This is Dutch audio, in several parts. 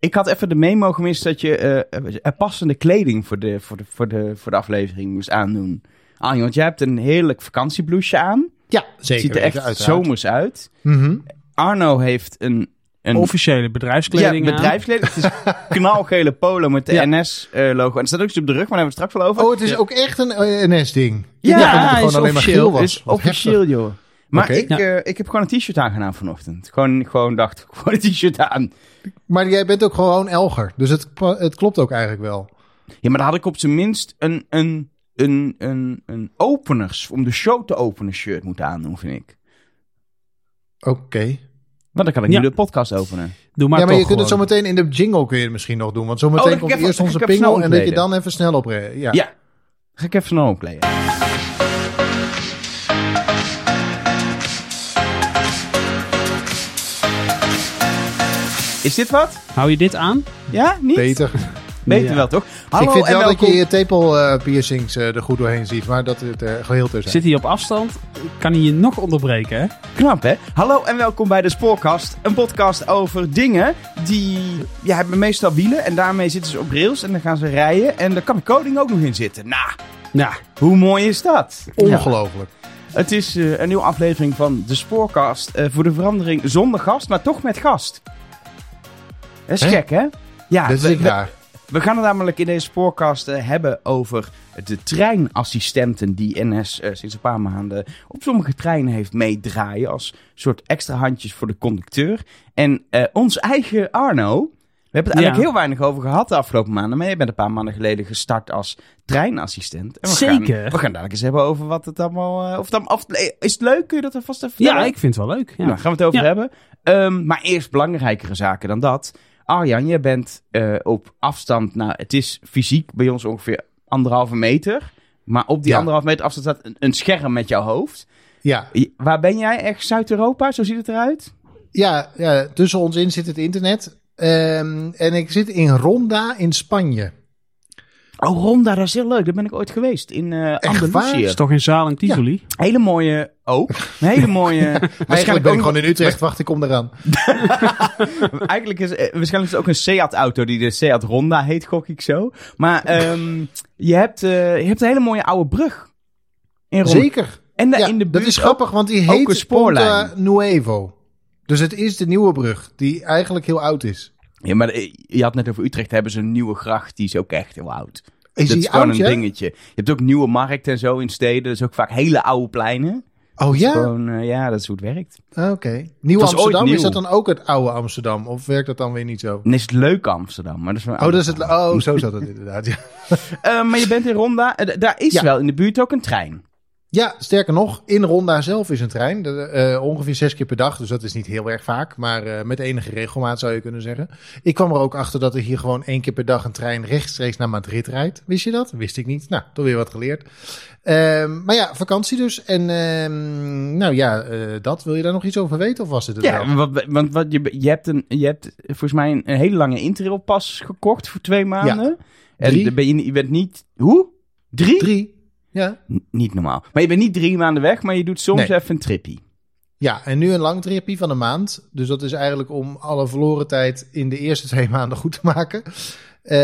ik had even de memo gemist dat je eh, eh, passende kleding voor de, voor, de, voor, de, voor de aflevering moest aandoen. Ah, want jij hebt een heerlijk vakantiebloesje aan. Ja, zeker. Ziet er echt uiteraard. zomers uit. Mhm. Arno heeft een, een Officiële bedrijfskleding ja, aan. bedrijfskleding. Het is knalgele polo met de Ja. NS-logo. en er staat ook iets op de rug, maar daar hebben we het straks wel over. Oh, het is ook echt een eh, NS-ding. Ja, ik dacht dat het is gewoon alleen maar officieel. geel was. Het is officieel, joh. Maar ik, Ja. eh, ik heb gewoon een t-shirt aangedaan vanochtend. Gewoon, gewoon dacht, gewoon een t-shirt aan. Maar jij bent ook gewoon Elger. Dus het, het klopt ook eigenlijk wel. Ja, maar dan had ik op zijn minst een, een, een, een, een openers, om de show te openen shirt moeten aandoen, vind ik. Oké. Want dan kan ik Ja. nu de podcast openen. Doe maar ja, maar toch je kunt het zo meteen in de jingle kun je het misschien nog doen. Want zo Oh, meteen dan komt eerst even- onze pingel en dat je dan even snel op... Ja. Ja. ja. Ga ik even snel opkleden. Is dit wat? Hou je dit aan? Ja, niet? Beter. Beter Ja. wel, toch? Hallo ik vind wel dat je je tepel eh, piercings eh, er goed doorheen ziet. Maar dat het er geheel te zijn. Zit hij op afstand? Kan hij je nog onderbreken, hè? Knap, hè? Hallo en welkom bij de Spoorkast. Een podcast over dingen die ja, hebben meestal wielen. En daarmee zitten ze op rails en dan gaan ze rijden. En daar kan de coding ook nog in zitten. Nou, hoe mooi is dat? Ongelooflijk. Het is eh, een nieuwe aflevering van de Spoorkast. eh, voor de verandering zonder gast, maar toch met gast. Dat is Hè? gek, hè? Ja, dat is we, ik we, raar. we gaan het namelijk in deze Spoorkast eh, hebben over de treinassistenten die NS eh, sinds een paar maanden op sommige treinen heeft meedraaien. Als soort extra handjes voor de conducteur. En eh, ons eigen Arno. We hebben het eigenlijk Ja. heel weinig over gehad de afgelopen maanden. Maar je bent een paar maanden geleden gestart als treinassistent. En we Zeker. Gaan, we gaan dadelijk eens hebben over wat het allemaal... eh, of het allemaal is het leuk? Kun je dat alvast even Ja, vertellen? ik vind het wel leuk. Ja. Nou, gaan we het over Ja. hebben. Ehm, maar eerst belangrijkere zaken dan dat. Arjan, je bent eh, op afstand, nou het is fysiek bij ons ongeveer anderhalve meter. Maar op die Ja. anderhalve meter afstand staat een, een scherm met jouw hoofd. Ja. Waar ben jij? Echt Zuid-Europa? Zo ziet het eruit? Ja, ja, tussen ons in zit het internet. Ehm, en ik zit in Ronda in Spanje. Oh, Ronda, dat is heel leuk. Daar ben ik ooit geweest. In eh waar? Andalusië. is toch in Zaal en Tivoli? Hele mooie ook. Een hele mooie... Waarschijnlijk ben ik gewoon in Utrecht. Wacht, ik kom eraan. Eigenlijk is eh, waarschijnlijk is het ook een Seat-auto die de Seat Ronda heet, gok ik zo. Maar ehm, je, hebt, eh, je hebt een hele mooie oude brug. In Ronda. Zeker. En daar Ja, in de dat buurt is ook- grappig, want die ook heet een spoorlijn. Ponta Nuevo. Dus het is de nieuwe brug, die eigenlijk heel oud is. Ja, maar eh, je had net over Utrecht, hebben ze een nieuwe gracht, die is ook echt heel oud. Is dat is gewoon oud, een ja? dingetje. Je hebt ook nieuwe markten en zo in steden, dat is ook vaak hele oude pleinen. Oh ja? Gewoon, eh, ja, dat is hoe het werkt. Ah, Oké. Nieuw Amsterdam, is dat dan ook het oude Amsterdam? Of werkt dat dan weer niet zo? En is het leuk Amsterdam, maar dat is wel Oh, dat is het, oh zo zat het inderdaad. Ja. Eh, maar je bent in Ronda, daar is Ja. wel in de buurt ook een trein. Ja, sterker nog, in Ronda zelf is een trein. De, eh, ongeveer zes keer per dag, dus dat is niet heel erg vaak. Maar eh, met enige regelmaat zou je kunnen zeggen. Ik kwam er ook achter dat er hier gewoon één keer per dag een trein rechtstreeks naar Madrid rijdt. Wist je dat? Wist ik niet. Nou, toch weer wat geleerd. Ehm, maar ja, vakantie dus. En ehm, nou ja, eh, dat. Wil je daar nog iets over weten of was het het wel? Ja, want, want wat, je, je, hebt een, je hebt volgens mij een, een hele lange interrailpas gekocht voor twee maanden. En Drie. dan ben je, je bent niet... Hoe? Drie? Drie. Ja. N- niet normaal. Maar je bent niet drie maanden weg, maar je doet soms Nee. even een trippie. Ja, en nu een langtherapie van een maand. Dus dat is eigenlijk om alle verloren tijd in de eerste twee maanden goed te maken. Eh,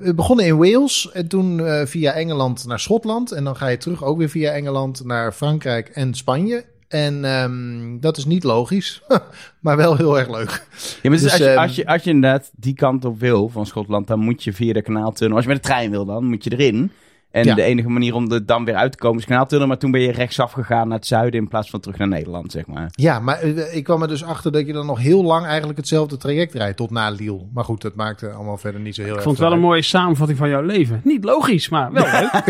we begonnen in Wales en toen eh, via Engeland naar Schotland. En dan ga je terug ook weer via Engeland naar Frankrijk en Spanje. En ehm, dat is niet logisch, maar wel heel erg leuk. Ja, maar is Dus, als, je, ehm, als, je, als je inderdaad die kant op wil van Schotland, dan moet je via de kanaaltunnel. Als je met de trein wil, dan moet je erin. En Ja. de enige manier om er dan weer uit te komen is kanaaltunnel. Maar toen ben je rechtsaf gegaan naar het zuiden in plaats van terug naar Nederland, zeg maar. Ja, maar eh, ik kwam er dus achter dat je dan nog heel lang eigenlijk hetzelfde traject rijdt tot na Lille. Maar goed, dat maakte allemaal verder niet zo heel Ik erg vond het wel een mooie samenvatting van jouw leven. Niet logisch, maar wel leuk.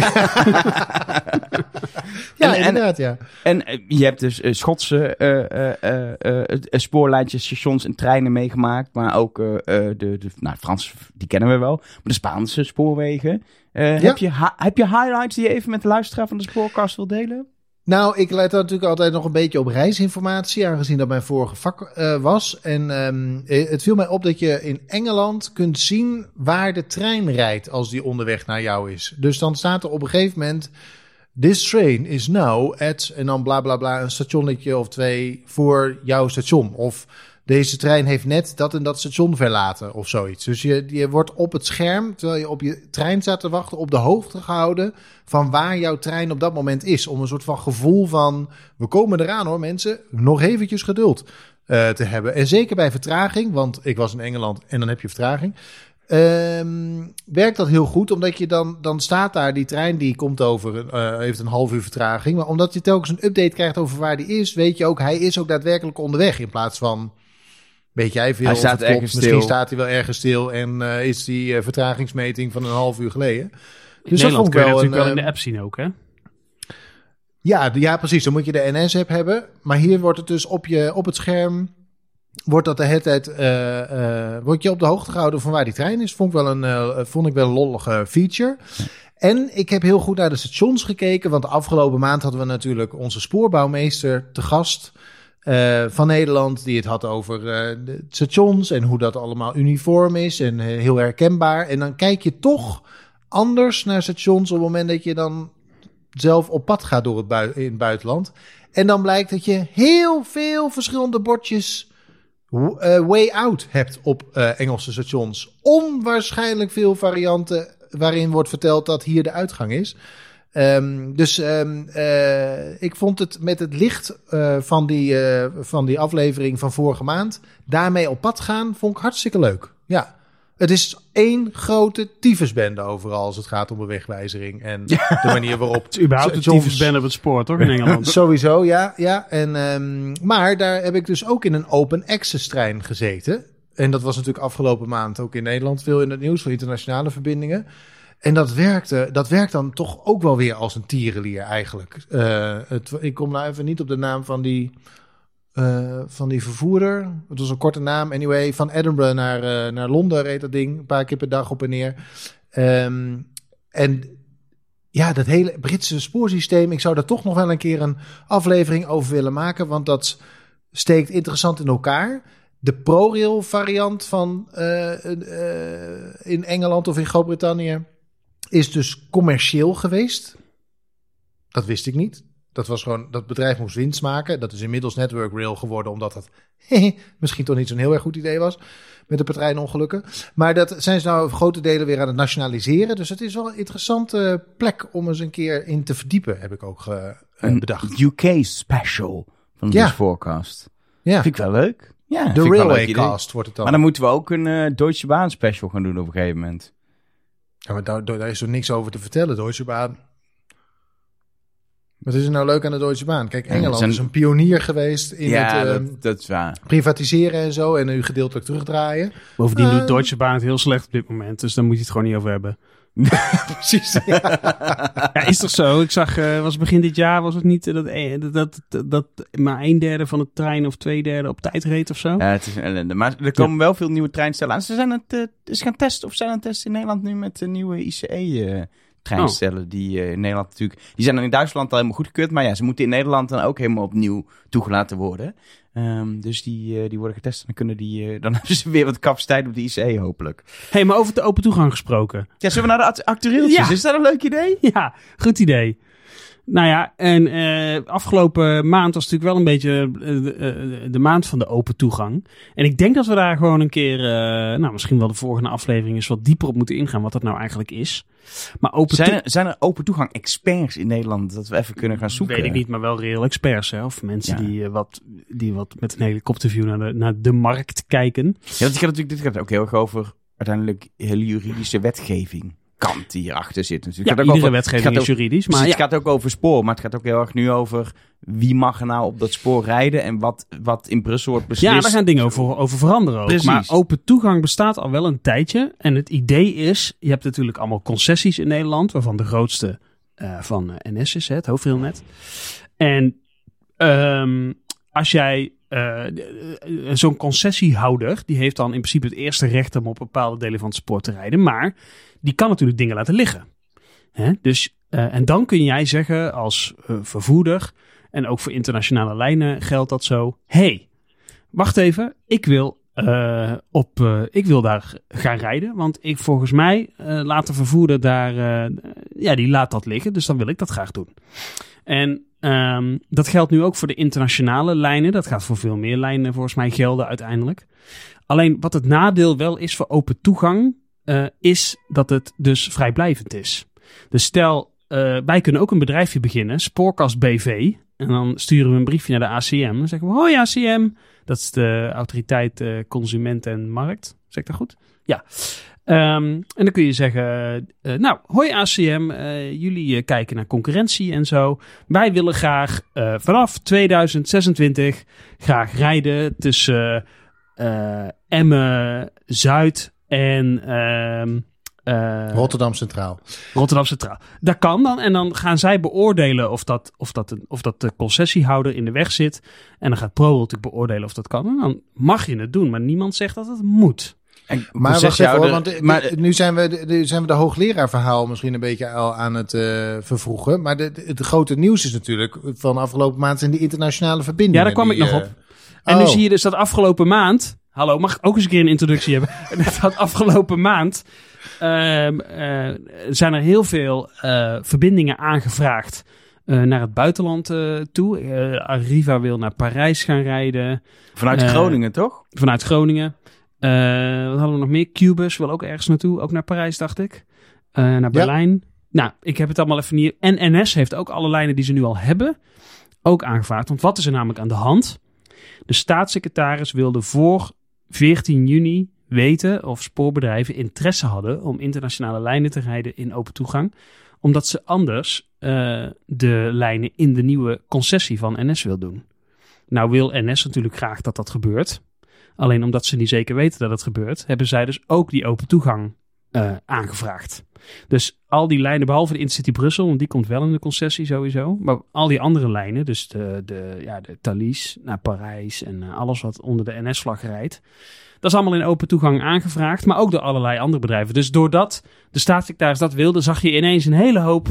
Ja, En- inderdaad, ja. En eh, je hebt dus eh, Schotse eh, eh, eh, eh, eh, spoorlijntjes, stations en treinen meegemaakt. Maar ook eh, eh, de, de nou, Frans, die kennen we wel. Maar de Spaanse spoorwegen. Eh, heb, je heb je highlights die je even met de luisteraar van de spoorkast wil delen? Nou, ik let natuurlijk altijd nog een beetje op reisinformatie, aangezien dat mijn vorige vak eh, was. En ehm, eh, het viel mij op dat je in Engeland kunt zien waar de trein rijdt als die onderweg naar jou is. Dus dan staat er op een gegeven moment, this train is now at, en dan bla bla bla, een stationnetje of twee voor jouw station. Of deze trein heeft net dat en dat station verlaten of zoiets. Dus je, je wordt op het scherm, terwijl je op je trein staat te wachten, op de hoogte gehouden van waar jouw trein op dat moment is. Om een soort van gevoel van, we komen eraan hoor mensen, nog eventjes geduld uh, te hebben. En zeker bij vertraging, want ik was in Engeland en dan heb je vertraging. Um, werkt dat heel goed, omdat je dan, dan staat daar, die trein die komt over, uh, heeft een half uur vertraging. Maar omdat je telkens een update krijgt over waar die is, weet je ook, hij is ook daadwerkelijk onderweg. In plaats van, weet jij veel, Hij staat ergens Misschien stil. staat hij wel ergens stil en uh, is die uh, vertragingsmeting van een half uur geleden. In Dus dat Nederland vond ik kun je wel natuurlijk een, wel in de eh, app zien ook, hè? Ja, ja, precies. Dan moet je de NS-app hebben. Maar hier wordt het dus op, je, op het scherm. Wordt dat de hele tijd. eh, eh, word je op de hoogte gehouden van waar die trein is. Vond ik wel een, eh, vond ik wel een lollige feature. En ik heb heel goed naar de stations gekeken. Want de afgelopen maand hadden we natuurlijk onze spoorbouwmeester te gast. Eh, van Nederland, die het had over eh, de stations en hoe dat allemaal uniform is en eh, heel herkenbaar. En dan kijk je toch anders naar stations op het moment dat je dan zelf op pad gaat door het in het buitenland. En dan blijkt dat je heel veel verschillende bordjes way out hebt op Engelse stations. Onwaarschijnlijk veel varianten waarin wordt verteld dat hier de uitgang is. Ehm, dus ehm, eh, ik vond het met het licht eh, van, die, eh, van die aflevering van vorige maand, daarmee op pad gaan, vond ik hartstikke leuk. Ja. Het is één grote tyfusbende overal als het gaat om een wegwijzering. En de manier waarop... Het überhaupt een stations- tyfus ben op het spoor, toch? In Engeland. Sowieso, ja. ja. En, ehm, maar daar heb ik dus ook in een open access trein gezeten. En dat was natuurlijk afgelopen maand ook in Nederland veel in het nieuws voor internationale verbindingen. En dat werkte, dat werkt dan toch ook wel weer als een tierenlier eigenlijk. Eh, ik kom nou even niet op de naam van die, eh, van die vervoerder. Het was een korte naam. Anyway, van Edinburgh naar, eh, naar Londen reed dat ding. Een paar keer per dag op en neer. Ehm, en ja, dat hele Britse spoorsysteem. Ik zou daar toch nog wel een keer een aflevering over willen maken. Want dat steekt interessant in elkaar. De ProRail variant van in Engeland of in Groot-Brittannië is dus commercieel geweest. Dat wist ik niet. Dat was gewoon, dat bedrijf moest winst maken. Dat is inmiddels Network Rail geworden, omdat dat misschien toch niet zo'n heel erg goed idee was. Met de treinongelukken. Maar dat zijn ze nou grote delen weer aan het nationaliseren. Dus het is wel een interessante plek om eens een keer in te verdiepen, heb ik ook eh, Een bedacht. UK special van Ja. de forecast. Ja, Vind ik wel leuk. Ja, de vind ik wel een leuk Railway idee. Cast wordt het dan. Maar dan moeten we ook een eh, Deutsche Bahn special gaan doen op een gegeven moment. Ja, maar daar, daar is er niks over te vertellen, Deutsche Bahn. Wat is er nou leuk aan de Deutsche Bahn? Kijk, Engeland zijn- is een pionier geweest in ja, het ehm, dat, dat is waar. privatiseren en zo. En nu gedeeltelijk terugdraaien. Bovendien Eh. doet Deutsche Bahn het heel slecht op dit moment. Dus daar moet je het gewoon niet over hebben. Precies. Ja. Is toch zo? Ik zag, eh, was begin dit jaar, was het niet eh, dat, eh, dat, dat, dat maar een derde van de trein of twee derde op tijd reed of zo? Ja, het is een ellende. Maar er komen wel veel nieuwe treinstellen aan. Ze zijn het, eh, ze gaan testen of zijn aan het testen in Nederland nu met de nieuwe ICE-treinstellen. Die eh, in Nederland natuurlijk... Die zijn dan in Duitsland al helemaal goedgekeurd. Maar ja, ze moeten in Nederland dan ook helemaal opnieuw toegelaten worden. Ehm, dus die, eh, die worden getest. En dan, kunnen die, eh, dan hebben ze weer wat capaciteit op de ICE hopelijk. hey, maar over de open toegang gesproken. Ja, zullen we naar de act- actueeltjes? Ja. Is dat een leuk idee? Ja, goed idee. Nou ja, en eh, afgelopen maand was natuurlijk wel een beetje eh, de, eh, de maand van de open toegang. En ik denk dat we daar gewoon een keer, nou misschien wel de volgende aflevering eens wat dieper op moeten ingaan wat dat nou eigenlijk is. Maar open Zijn er, zijn er open toegang experts in Nederland dat we even kunnen gaan zoeken? weet ik niet, maar wel reëel experts. Hè? Of mensen Ja. die, wat, die wat met een helikopterview naar de, naar de markt kijken. Ja, want het gaat natuurlijk, dit gaat ook heel erg over uiteindelijk hele juridische wetgeving. Kant die hierachter zit natuurlijk. Ja, Het gaat ook iedere is juridisch. precies, Maar ja, het gaat ook over spoor, maar het gaat ook heel erg nu over wie mag er nou op dat spoor rijden en wat, wat in Brussel wordt beslist. Ja, daar gaan dingen over, over veranderen ook. Precies. Maar open toegang bestaat al wel een tijdje. En het idee is, je hebt natuurlijk allemaal concessies in Nederland, waarvan de grootste eh, van eh, NS is, hè, het hoofdrailnet. En ehm, als jij eh, eh, zo'n concessiehouder, die heeft dan in principe het eerste recht om op bepaalde delen van het spoor te rijden, maar die kan natuurlijk dingen laten liggen. Hè? Dus, eh, en dan kun jij zeggen als vervoerder, en ook voor internationale lijnen geldt dat zo, hey, wacht even, ik wil, op, ik wil daar gaan rijden. Want ik, volgens mij laat de vervoerder daar, ja, die laat dat liggen. Dus dan wil ik dat graag doen. En ehm, dat geldt nu ook voor de internationale lijnen. Dat gaat voor veel meer lijnen volgens mij gelden uiteindelijk. Alleen wat het nadeel wel is voor open toegang, uh, is dat het dus vrijblijvend is. Dus stel, uh, wij kunnen ook een bedrijfje beginnen, Spoorkast BV. En dan sturen we een briefje naar de ACM. Dan zeggen we, hoi ACM. Dat is de autoriteit uh, consument en markt. Zeg ik dat goed? Ja. Um, en dan kun je zeggen, uh, nou, hoi ACM, uh, jullie kijken naar concurrentie en zo. Wij willen graag vanaf 2026 graag rijden tussen Emmen Zuid en ehm, Rotterdam Centraal. Rotterdam Centraal. Dat kan dan. En dan gaan zij beoordelen of dat, of dat, een, of dat de concessiehouder in de weg zit. En dan gaat Pro natuurlijk beoordelen of dat kan. En dan mag je het doen. Maar niemand zegt dat het moet. En, maar wacht even hoor, want maar, nu zijn we, nu zijn we de hoogleraarverhaal misschien een beetje al aan het uh, vervroegen. Maar de, de, het grote nieuws is natuurlijk van afgelopen maand zijn die internationale verbindingen. Ja, daar kwam die, ik nog op. En oh. nu zie je dus dat afgelopen maand... Hallo, mag ik ook eens een keer een introductie hebben? dat afgelopen maand uh, uh, zijn er heel veel uh, verbindingen aangevraagd naar het buitenland toe. Arriva wil naar Parijs gaan rijden. Vanuit Groningen, toch? Vanuit Groningen. Wat hadden we nog meer? Cubus wil ook ergens naartoe. Ook naar Parijs, dacht ik. naar Berlijn. Ja. Nou, ik heb het allemaal even niet... En NS heeft ook alle lijnen die ze nu al hebben ook aangevraagd. Want wat is er namelijk aan de hand? De staatssecretaris wilde voor 14 juni weten of spoorbedrijven interesse hadden om internationale lijnen te rijden in open toegang, omdat ze anders uh, de lijnen in de nieuwe concessie van NS wil doen. Nou wil NS natuurlijk graag dat dat gebeurt. Alleen omdat ze niet zeker weten dat het gebeurt, hebben zij dus ook die open toegang uh, aangevraagd. Dus al die lijnen, behalve de Intercity Brussel, want die komt wel in de concessie sowieso. Maar al die andere lijnen, dus de, de, ja, de Thalys naar Parijs en uh, alles wat onder de NS-vlag rijdt, dat is allemaal in open toegang aangevraagd, maar ook door allerlei andere bedrijven. Dus doordat de staatssecretaris dat wilde, zag je ineens een hele hoop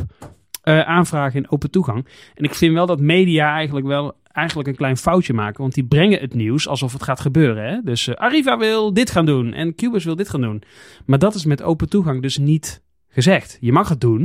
uh, aanvragen in open toegang. En ik vind wel dat media eigenlijk wel eigenlijk een klein foutje maken. Want die brengen het nieuws alsof het gaat gebeuren. Hè? Dus uh, Arriva wil dit gaan doen en Cubus wil dit gaan doen. Maar dat is met open toegang dus niet gezegd. Je mag het doen,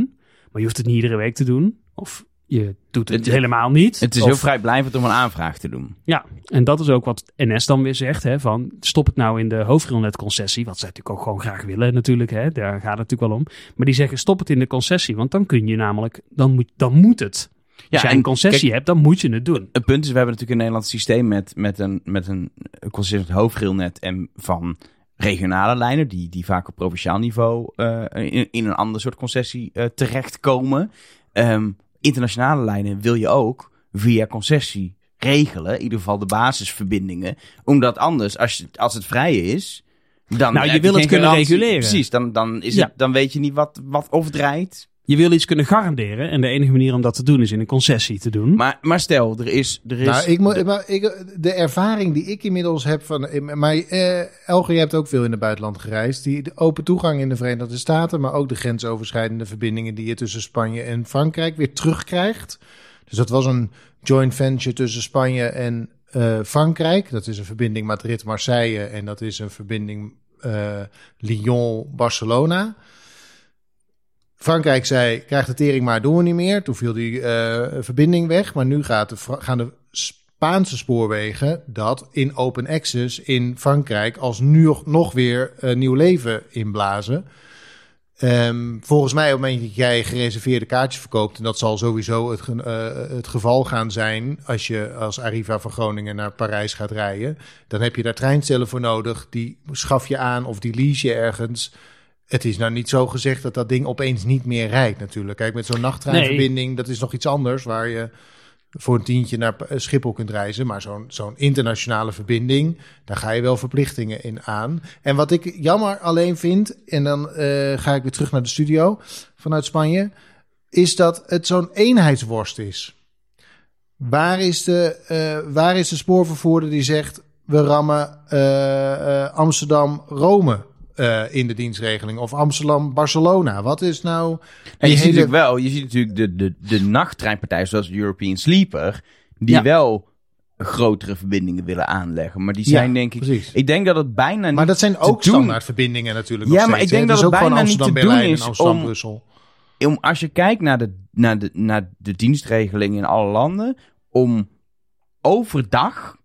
maar je hoeft het niet iedere week te doen. Of je doet het, helemaal niet. Het is of, heel vrijblijvend om een aanvraag te doen. Ja, en dat is ook wat NS dan weer zegt. Hè, van stop het nou in de hoofdrailnet-concessie. Wat zij natuurlijk ook gewoon graag willen natuurlijk. Hè, daar gaat het natuurlijk wel om. Maar die zeggen stop het in de concessie. Want dan kun je namelijk, dan moet, dan moet het. Als ja, jij een concessie kijk, hebt, dan moet je het doen. Het punt is, we hebben natuurlijk een Nederlands systeem met, met een, met een concessie hoofdrailnet en van regionale lijnen, die, die vaak op provinciaal niveau uh, in, in een ander soort concessie uh, terechtkomen. Um, internationale lijnen wil je ook via concessie regelen. In ieder geval de basisverbindingen. Omdat anders, als, je, als het vrij is. Dan nou, je wil het kunnen reguleren. Precies, dan, dan, is ja. het, dan weet je niet wat, wat of rijdt. Je wil iets kunnen garanderen. En de enige manier om dat te doen is in een concessie te doen. Maar, maar stel, er is. Er is nou, ik moet, maar ik, de ervaring die ik inmiddels heb van. Maar eh, Elge, je hebt ook veel in het buitenland gereisd. Die de open toegang in de Verenigde Staten. Maar ook de grensoverschrijdende verbindingen die je tussen Spanje en Frankrijk weer terugkrijgt. Dus dat was een joint venture tussen Spanje en uh, Frankrijk. Dat is een verbinding Madrid-Marseille. En dat is een verbinding uh, Lyon-Barcelona. Frankrijk zei, krijgt de tering maar, doen we niet meer. Toen viel die uh, verbinding weg. Maar nu gaat de, gaan de Spaanse spoorwegen dat in open access in Frankrijk als nu nog weer uh, nieuw leven inblazen. Um, volgens mij op het moment dat jij gereserveerde kaartjes verkoopt, en dat zal sowieso het, uh, het geval gaan zijn als je als Arriva van Groningen naar Parijs gaat rijden, dan heb je daar treinstellen voor nodig. Die schaf je aan of die lease je ergens. Het is nou niet zo gezegd dat dat ding opeens niet meer rijdt natuurlijk. Kijk, met zo'n nachttreinverbinding, nee. dat is nog iets anders waar je voor een tientje naar Schiphol kunt reizen. Maar zo'n zo'n internationale verbinding, daar ga je wel verplichtingen in aan. En wat ik jammer alleen vind, en dan uh, ga ik weer terug naar de studio vanuit Spanje, is dat het zo'n eenheidsworst is. Waar is de, uh, waar is de spoorvervoerder die zegt, we rammen uh, Amsterdam-Rome uh, in de dienstregeling. Of Amsterdam-Barcelona. Wat is nou... En je hele... ziet natuurlijk wel, je ziet natuurlijk de, de, de nachttreinpartijen zoals European Sleeper, die ja. wel grotere verbindingen willen aanleggen. Maar die zijn ja, denk ik... Precies. Ik denk dat het bijna niet Maar dat zijn ook standaard verbindingen natuurlijk Ja, maar ik denk dat het bijna niet te doen is Amsterdam, Brussel. om, als je kijkt naar de, naar, de, naar de dienstregeling in alle landen, om overdag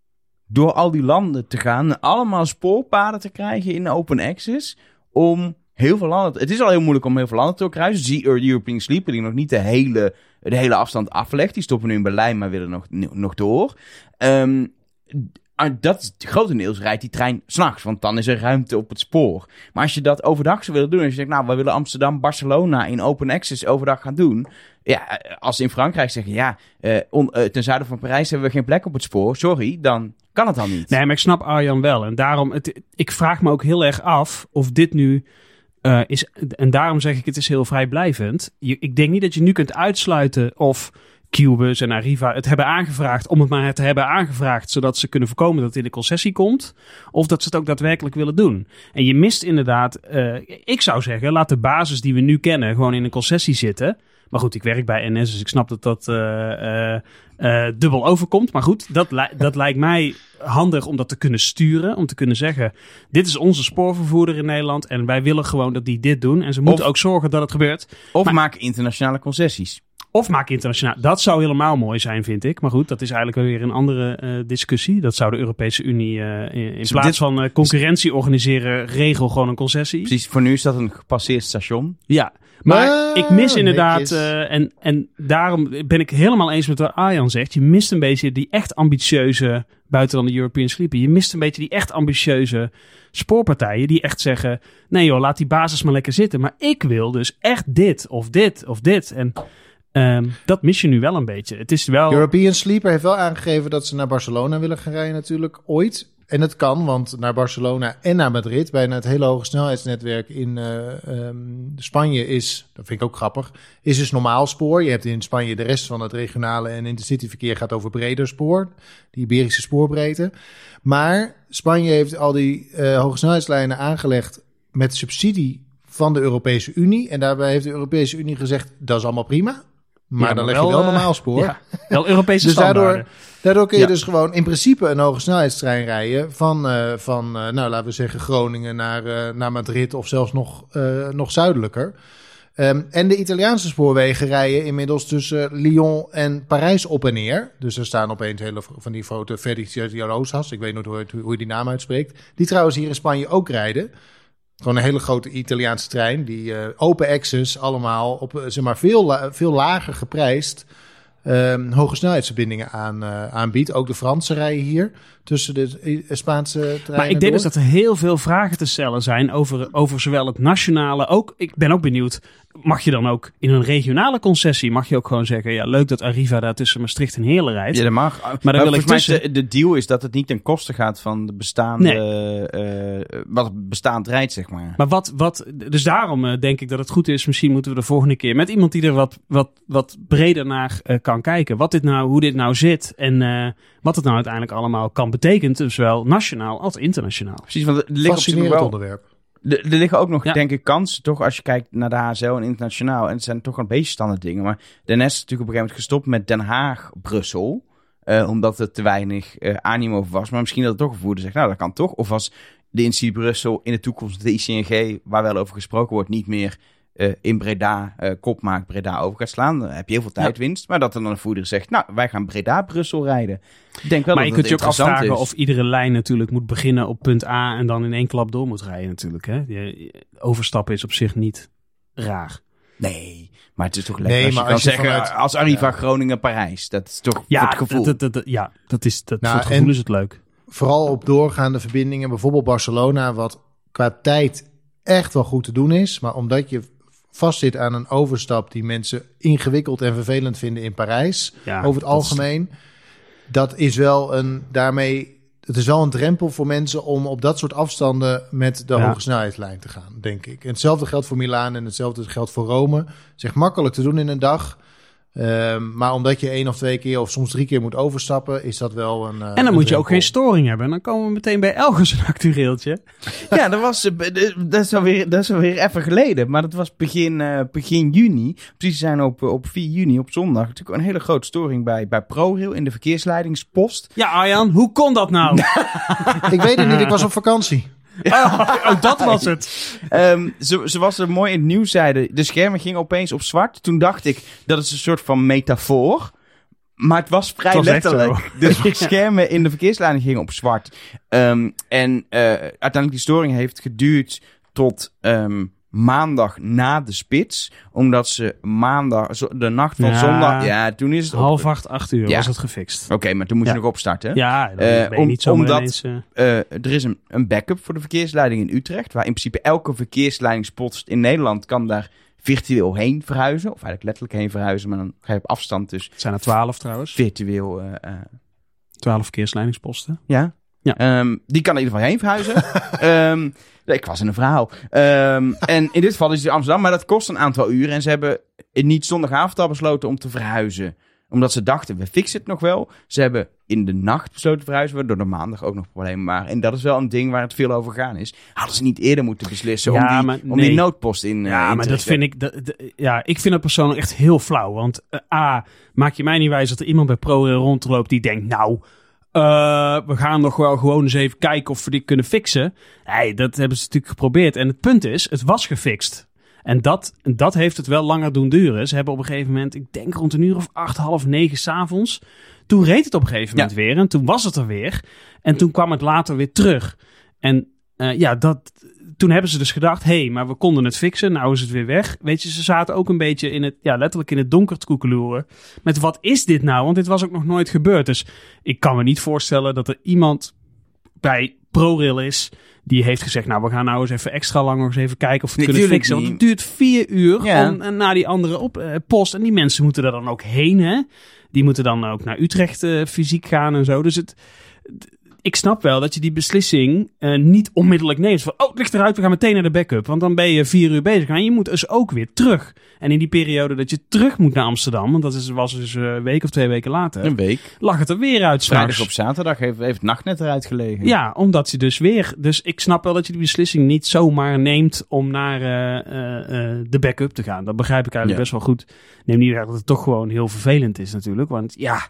door al die landen te gaan allemaal spoorpaden te krijgen in open access, om heel veel landen... Het is al heel moeilijk om heel veel landen te kruisen. Zie European Sleeper die nog niet de hele, de hele afstand aflegt. Die stoppen nu in Berlijn, maar willen nog, nog door. Ehm, dat is, grotendeels rijdt die trein s'nachts, want dan is er ruimte op het spoor. Maar als je dat overdag zou willen doen, als je denkt, nou, we willen Amsterdam, Barcelona in open access overdag gaan doen. Ja, als ze in Frankrijk zeggen, ja, on, uh, ten zuiden van Parijs hebben we geen plek op het spoor, sorry, dan kan het dan niet. Nee, maar ik snap Arjan wel. En daarom, het, ik vraag me ook heel erg af of dit nu is, en daarom zeg ik, het is heel vrijblijvend. Ik denk niet dat je nu kunt uitsluiten of Cubus en Arriva het hebben aangevraagd om het maar te hebben aangevraagd, zodat ze kunnen voorkomen dat het in de concessie komt, of dat ze het ook daadwerkelijk willen doen. En je mist inderdaad, uh, ik zou zeggen, laat de basis die we nu kennen gewoon in een concessie zitten. Maar goed, ik werk bij NS, dus ik snap dat dat uh, uh, dubbel overkomt. Maar goed, dat, li dat lijkt mij handig om dat te kunnen sturen. Om te kunnen zeggen, dit is onze spoorvervoerder in Nederland en wij willen gewoon dat die dit doen. En ze moeten ook zorgen dat het gebeurt. Of maar, maak internationale concessies. Of maak internationaal. Dat zou helemaal mooi zijn, vind ik. Maar goed, dat is eigenlijk weer een andere uh, discussie. Dat zou de Europese Unie uh, in, in plaats van uh, concurrentie organiseren, regel gewoon een concessie. Precies, voor nu is dat een gepasseerd station. Ja, maar ah, ik mis inderdaad, en, en daarom ben ik helemaal eens met wat Arjan zegt. Je mist een beetje die echt ambitieuze, buiten dan de European Sleeper, je mist een beetje die echt ambitieuze spoorpartijen die echt zeggen: nee joh, laat die basis maar lekker zitten. Maar ik wil dus echt dit of dit of dit. En Um, dat mis je nu wel een beetje. Het is wel... European Sleeper heeft wel aangegeven dat ze naar Barcelona willen gaan rijden natuurlijk ooit. En het kan, want naar Barcelona en naar Madrid, bijna het hele hoge snelheidsnetwerk in uh, um, Spanje is, dat vind ik ook grappig, is dus normaal spoor. Je hebt in Spanje de rest van het regionale en intercityverkeer gaat over breder spoor, die Iberische spoorbreedte. Maar Spanje heeft al die uh, hoge snelheidslijnen aangelegd met subsidie van de Europese Unie. En daarbij heeft de Europese Unie gezegd, dat is allemaal prima. Maar, dan leg je wel normaal spoor. Ja, wel Europese dus daardoor, daardoor kun je dus gewoon in principe een hoge snelheidstrein rijden van, uh, van uh, nou laten we zeggen Groningen naar, naar Madrid of zelfs nog, nog zuidelijker. Um, en de Italiaanse spoorwegen rijden inmiddels tussen Lyon en Parijs op en neer. Dus er staan opeens hele van die foto Federico Rosas, ik weet niet hoe, hoe je die naam uitspreekt. Die trouwens hier in Spanje ook rijden. Gewoon een hele grote Italiaanse trein. Die uh, open access allemaal op eh, zeg maar, veel, veel lager geprijsd. Um, hoge snelheidsverbindingen aan, uh, aanbiedt. Ook de Franse rijden hier tussen de Spaanse treinen. Maar ik denk dus dat er heel veel vragen te stellen zijn over, over zowel het nationale. Ook, ik ben ook benieuwd mag je dan ook in een regionale concessie, mag je ook gewoon zeggen, ja, leuk dat Arriva daar tussen Maastricht en Heerlen rijdt. Ja, dat mag. Maar dan wil ik tussen... de, de, deal is dat het niet ten koste gaat van de bestaande, nee. uh, wat bestaand rijdt, zeg maar. Maar wat, wat, dus daarom uh, denk ik dat het goed is, misschien moeten we de volgende keer met iemand die er wat, wat, wat breder naar uh, kan kijken, wat dit nou, hoe dit nou zit en wat het nou uiteindelijk allemaal kan betekenen, zowel nationaal als internationaal. Precies, want het ligt op wel... onderwerp. Er liggen ook nog, denk ik, kansen, toch, als je kijkt naar de HSL en internationaal. En het zijn toch een beetje standaard dingen. Maar de NS is natuurlijk op een gegeven moment gestopt met Den Haag-Brussel. Uh, omdat er te weinig uh, animo was. Maar misschien dat het toch een voerder zegt, nou, dat kan toch. Of als de NC Brussel in de toekomst de ICNG, waar wel over gesproken wordt, niet meer uh, in Breda uh, kop maakt, Breda over gaat slaan. Dan heb je heel veel tijdwinst. Maar dat er dan een voerder zegt, nou, wij gaan Breda-Brussel rijden. Ik denk wel maar dat je kunt je ook afvragen is. of iedere lijn natuurlijk moet beginnen op punt A en dan in één klap door moet rijden natuurlijk. Hè? Je, overstappen is op zich niet raar. Nee, maar het is toch lekker nee, als je maar als je zeggen, vanuit, als Arriva ja. Groningen-Parijs. Dat is toch ja, het gevoel. Dat, dat, dat, ja, dat is, dat, nou, voor het gevoel is het leuk. Vooral op doorgaande verbindingen, bijvoorbeeld Barcelona, wat qua tijd echt wel goed te doen is. Maar omdat je vastzit aan een overstap die mensen ingewikkeld en vervelend vinden in Parijs. Ja, over het algemeen. Is... Dat is wel een, daarmee, het is wel een drempel voor mensen om op dat soort afstanden met de ja. hoge snelheidslijn te gaan, denk ik. En hetzelfde geldt voor Milaan en hetzelfde geldt voor Rome. Zeg makkelijk te doen in een dag. Um, maar omdat je één of twee keer of soms drie keer moet overstappen, is dat wel een. Uh, en dan een moet je ook geen storing hebben. En dan komen we meteen bij Elgers een actueeltje. ja, dat, was, dat, is alweer, dat is alweer even geleden. Maar dat was begin, uh, begin juni. Precies zijn op, op 4 juni, op zondag. Natuurlijk een hele grote storing bij, bij ProRail in de verkeersleidingspost. Ja, Arjan, hoe kon dat nou? ik weet het niet, ik was op vakantie. Oh, dat was het. Ehm, ze, ze was er mooi in het nieuws zeiden. De schermen gingen opeens op zwart. Toen dacht ik, dat is een soort van metafoor. Maar het was vrij Het was echt letterlijk. De schermen in de verkeersleiding gingen op zwart. Ehm, en eh, uiteindelijk die storing heeft geduurd tot ehm, maandag na de spits. Omdat ze maandag, de nacht van Ja. zondag... Ja, toen is het... op- Half acht, acht uur Ja. was het gefixt. Oké, maar toen moest je nog opstarten. Ja, je om- niet omdat- ineens... eh, Eh, er is een, een backup voor de verkeersleiding in Utrecht. Waar in principe elke verkeersleidingspost in Nederland kan daar virtueel heen verhuizen. Of eigenlijk letterlijk heen verhuizen. Maar dan ga je op afstand dus het zijn er twaalf trouwens. virtueel... Twaalf verkeersleidingsposten. ja. Ja. Ehm, die kan in ieder geval heen verhuizen. Ehm, ik was in een verhaal. Ehm, en in dit geval is het Amsterdam. Maar dat kost een aantal uren. En ze hebben niet zondagavond al besloten om te verhuizen. Omdat ze dachten, we fixen het nog wel. Ze hebben in de nacht besloten te verhuizen. Waardoor er maandag ook nog problemen waren. En dat is wel een ding waar het veel over gaan is. Hadden ze niet eerder moeten beslissen Ja, om, die, maar om die noodpost in, eh, Ja, in maar te dat vind ik, dat- ja, ik vind dat persoonlijk echt heel flauw. Want eh, A, maak je mij niet wijs dat er iemand bij ProRail rondloopt die denkt, nou, eh, we gaan nog wel gewoon eens even kijken of we dit kunnen fixen. Nee, dat hebben ze natuurlijk geprobeerd. En het punt is, het was gefixt. En dat, dat heeft het wel langer doen duren. Ze hebben op een gegeven moment, ik denk rond een uur of acht, half negen s'avonds. Toen reed het op een gegeven moment weer. En toen was het er weer. En toen kwam het later weer terug. En eh, ja, dat, toen hebben ze dus gedacht, hé, hey, maar we konden het fixen. Nou is het weer weg. Weet je, ze zaten ook een beetje in het, ja, letterlijk in het donker te koekeloeren. Met wat is dit nou? Want dit was ook nog nooit gebeurd. Dus ik kan me niet voorstellen dat er iemand bij ProRail is die heeft gezegd, nou, we gaan nou eens even extra lang nog eens even kijken of we Nee, kunnen fixen. Want het duurt vier uur Ja. om, eh, naar die andere op, eh, post. En die mensen moeten er dan ook heen, hè? Die moeten dan ook naar Utrecht eh, fysiek gaan en zo. Dus het, ik snap wel dat je die beslissing eh, niet onmiddellijk neemt. Van, oh, het ligt eruit, we gaan meteen naar de backup. Want dan ben je vier uur bezig. En je moet dus ook weer terug. En in die periode dat je terug moet naar Amsterdam, want dat is, was dus eh, een week of twee weken later, Een week. lag het er weer uit. Vrijdag s'nachts. op zaterdag heeft, heeft nachtnet eruit gelegen. Ja, omdat je dus weer. Dus ik snap wel dat je die beslissing niet zomaar neemt om naar eh, de backup te gaan. Dat begrijp ik eigenlijk Ja. best wel goed. Neem niet weg dat het toch gewoon heel vervelend is, natuurlijk. Want ja,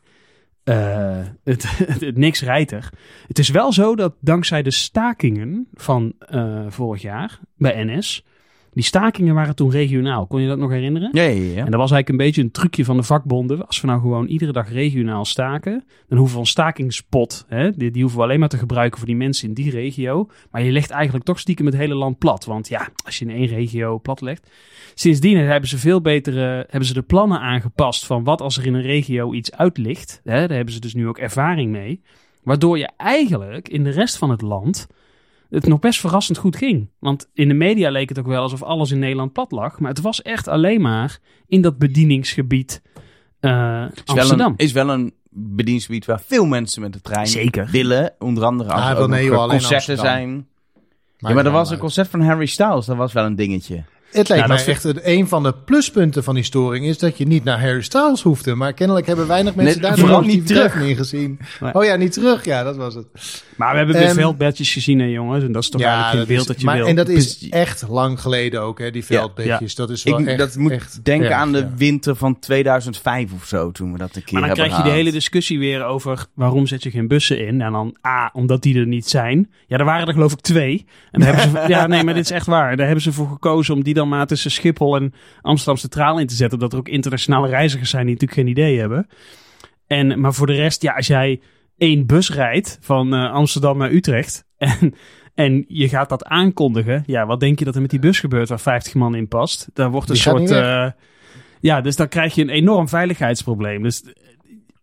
eh, het, niks rijdt er. Het is wel zo dat dankzij de stakingen van eh, vorig jaar bij NS. Die stakingen waren toen regionaal. Kon je dat nog herinneren? Ja, ja, ja. En dat was eigenlijk een beetje een trucje van de vakbonden. Als we nou gewoon iedere dag regionaal staken, dan hoeven we een stakingspot, hè, die, die hoeven we alleen maar te gebruiken voor die mensen in die regio. Maar je legt eigenlijk toch stiekem het hele land plat. Want ja, als je in één regio plat legt. Sindsdien hebben ze veel betere, hebben ze de plannen aangepast van wat als er in een regio iets uit ligt. Hè, daar hebben ze dus nu ook ervaring mee. Waardoor je eigenlijk in de rest van het land het nog best verrassend goed ging. Want in de media leek het ook wel alsof alles in Nederland plat lag. Maar het was echt alleen maar in dat bedieningsgebied eh, is wel, Amsterdam. een, is wel een bedieningsgebied waar veel mensen met de trein Zeker. willen. Onder andere als Ah, er wel nee, concerten zijn. Ja, maar er wel was een concert van Harry Styles. Dat was wel een dingetje. Het lijkt mij vind- echt het, een van de pluspunten van die storing is dat je niet naar Harry Styles hoefde. Maar kennelijk hebben weinig mensen Nee, daar vooral nog niet terug. in gezien. Nee. Oh ja, niet terug. Ja, dat was het. Maar we hebben weer Ehm, veldbedjes gezien, hè, jongens. En dat is toch eigenlijk geen dat beeld dat je maar, wil. En dat is echt lang geleden ook, hè, die veldbedjes. Dat is wel Ik, echt, dat moet echt denken erg, aan de ja. winter van 2005 of zo, toen we dat een keer Maar dan krijg je de hele discussie weer over waarom zet je geen bussen in. En dan A, omdat die er niet zijn. Ja, er waren er geloof ik twee. En daar hebben ze, ja, nee, maar dit is echt waar. Daar hebben ze voor gekozen om die dan maar tussen Schiphol en Amsterdam Centraal in te zetten. Dat er ook internationale reizigers zijn die natuurlijk geen idee hebben. En, maar voor de rest, ja, als jij één bus rijdt van eh, Amsterdam naar Utrecht. En, en je gaat dat aankondigen. Ja, wat denk je dat er met die bus gebeurt waar 50 man in past? Daar wordt een Die soort. eh, ja, dus dan krijg je een enorm veiligheidsprobleem. Dus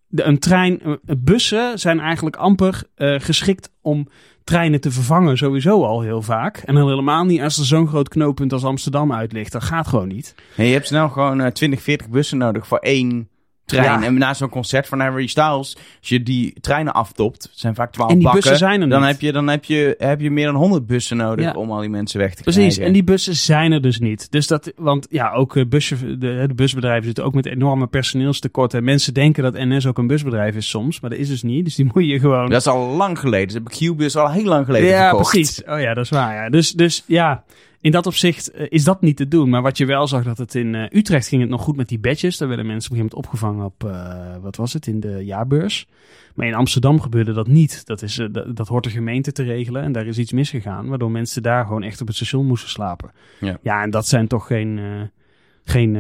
de, een trein, eh, bussen zijn eigenlijk amper eh, geschikt om treinen te vervangen, sowieso al heel vaak. En dan helemaal niet als er zo'n groot knooppunt als Amsterdam uit ligt. Dat gaat gewoon niet. Nee, je hebt snel gewoon eh, 20, 40 bussen nodig voor één trein. Ja. En na zo'n concert van Harry Styles, als je die treinen aftopt, zijn vaak 12 En die bakken, bussen zijn er dan, niet. heb je, dan heb, je, heb je meer dan 100 bussen nodig Ja. om al die mensen weg te Precies, krijgen. en die bussen zijn er dus niet. Dus dat, want ja, ook eh, bussen, de, de busbedrijven zitten ook met enorme personeelstekorten. En mensen denken dat NS ook een busbedrijf is soms, maar dat is dus niet. Dus die moet je gewoon... Dat is al lang geleden. Dat heb ik Q-bus al heel lang geleden ja, precies. Oh ja, dat is waar. Ja. Dus, dus ja, in dat opzicht eh, is dat niet te doen. Maar wat je wel zag, dat het in eh, Utrecht ging het nog goed met die badges. Daar werden mensen op een gegeven moment opgevangen op, eh, wat was het, in de jaarbeurs. Maar in Amsterdam gebeurde dat niet. Dat, is, dat, dat hoort de gemeente te regelen. En daar is iets misgegaan, waardoor mensen daar gewoon echt op het station moesten slapen. Ja. ja en dat zijn toch geen, geen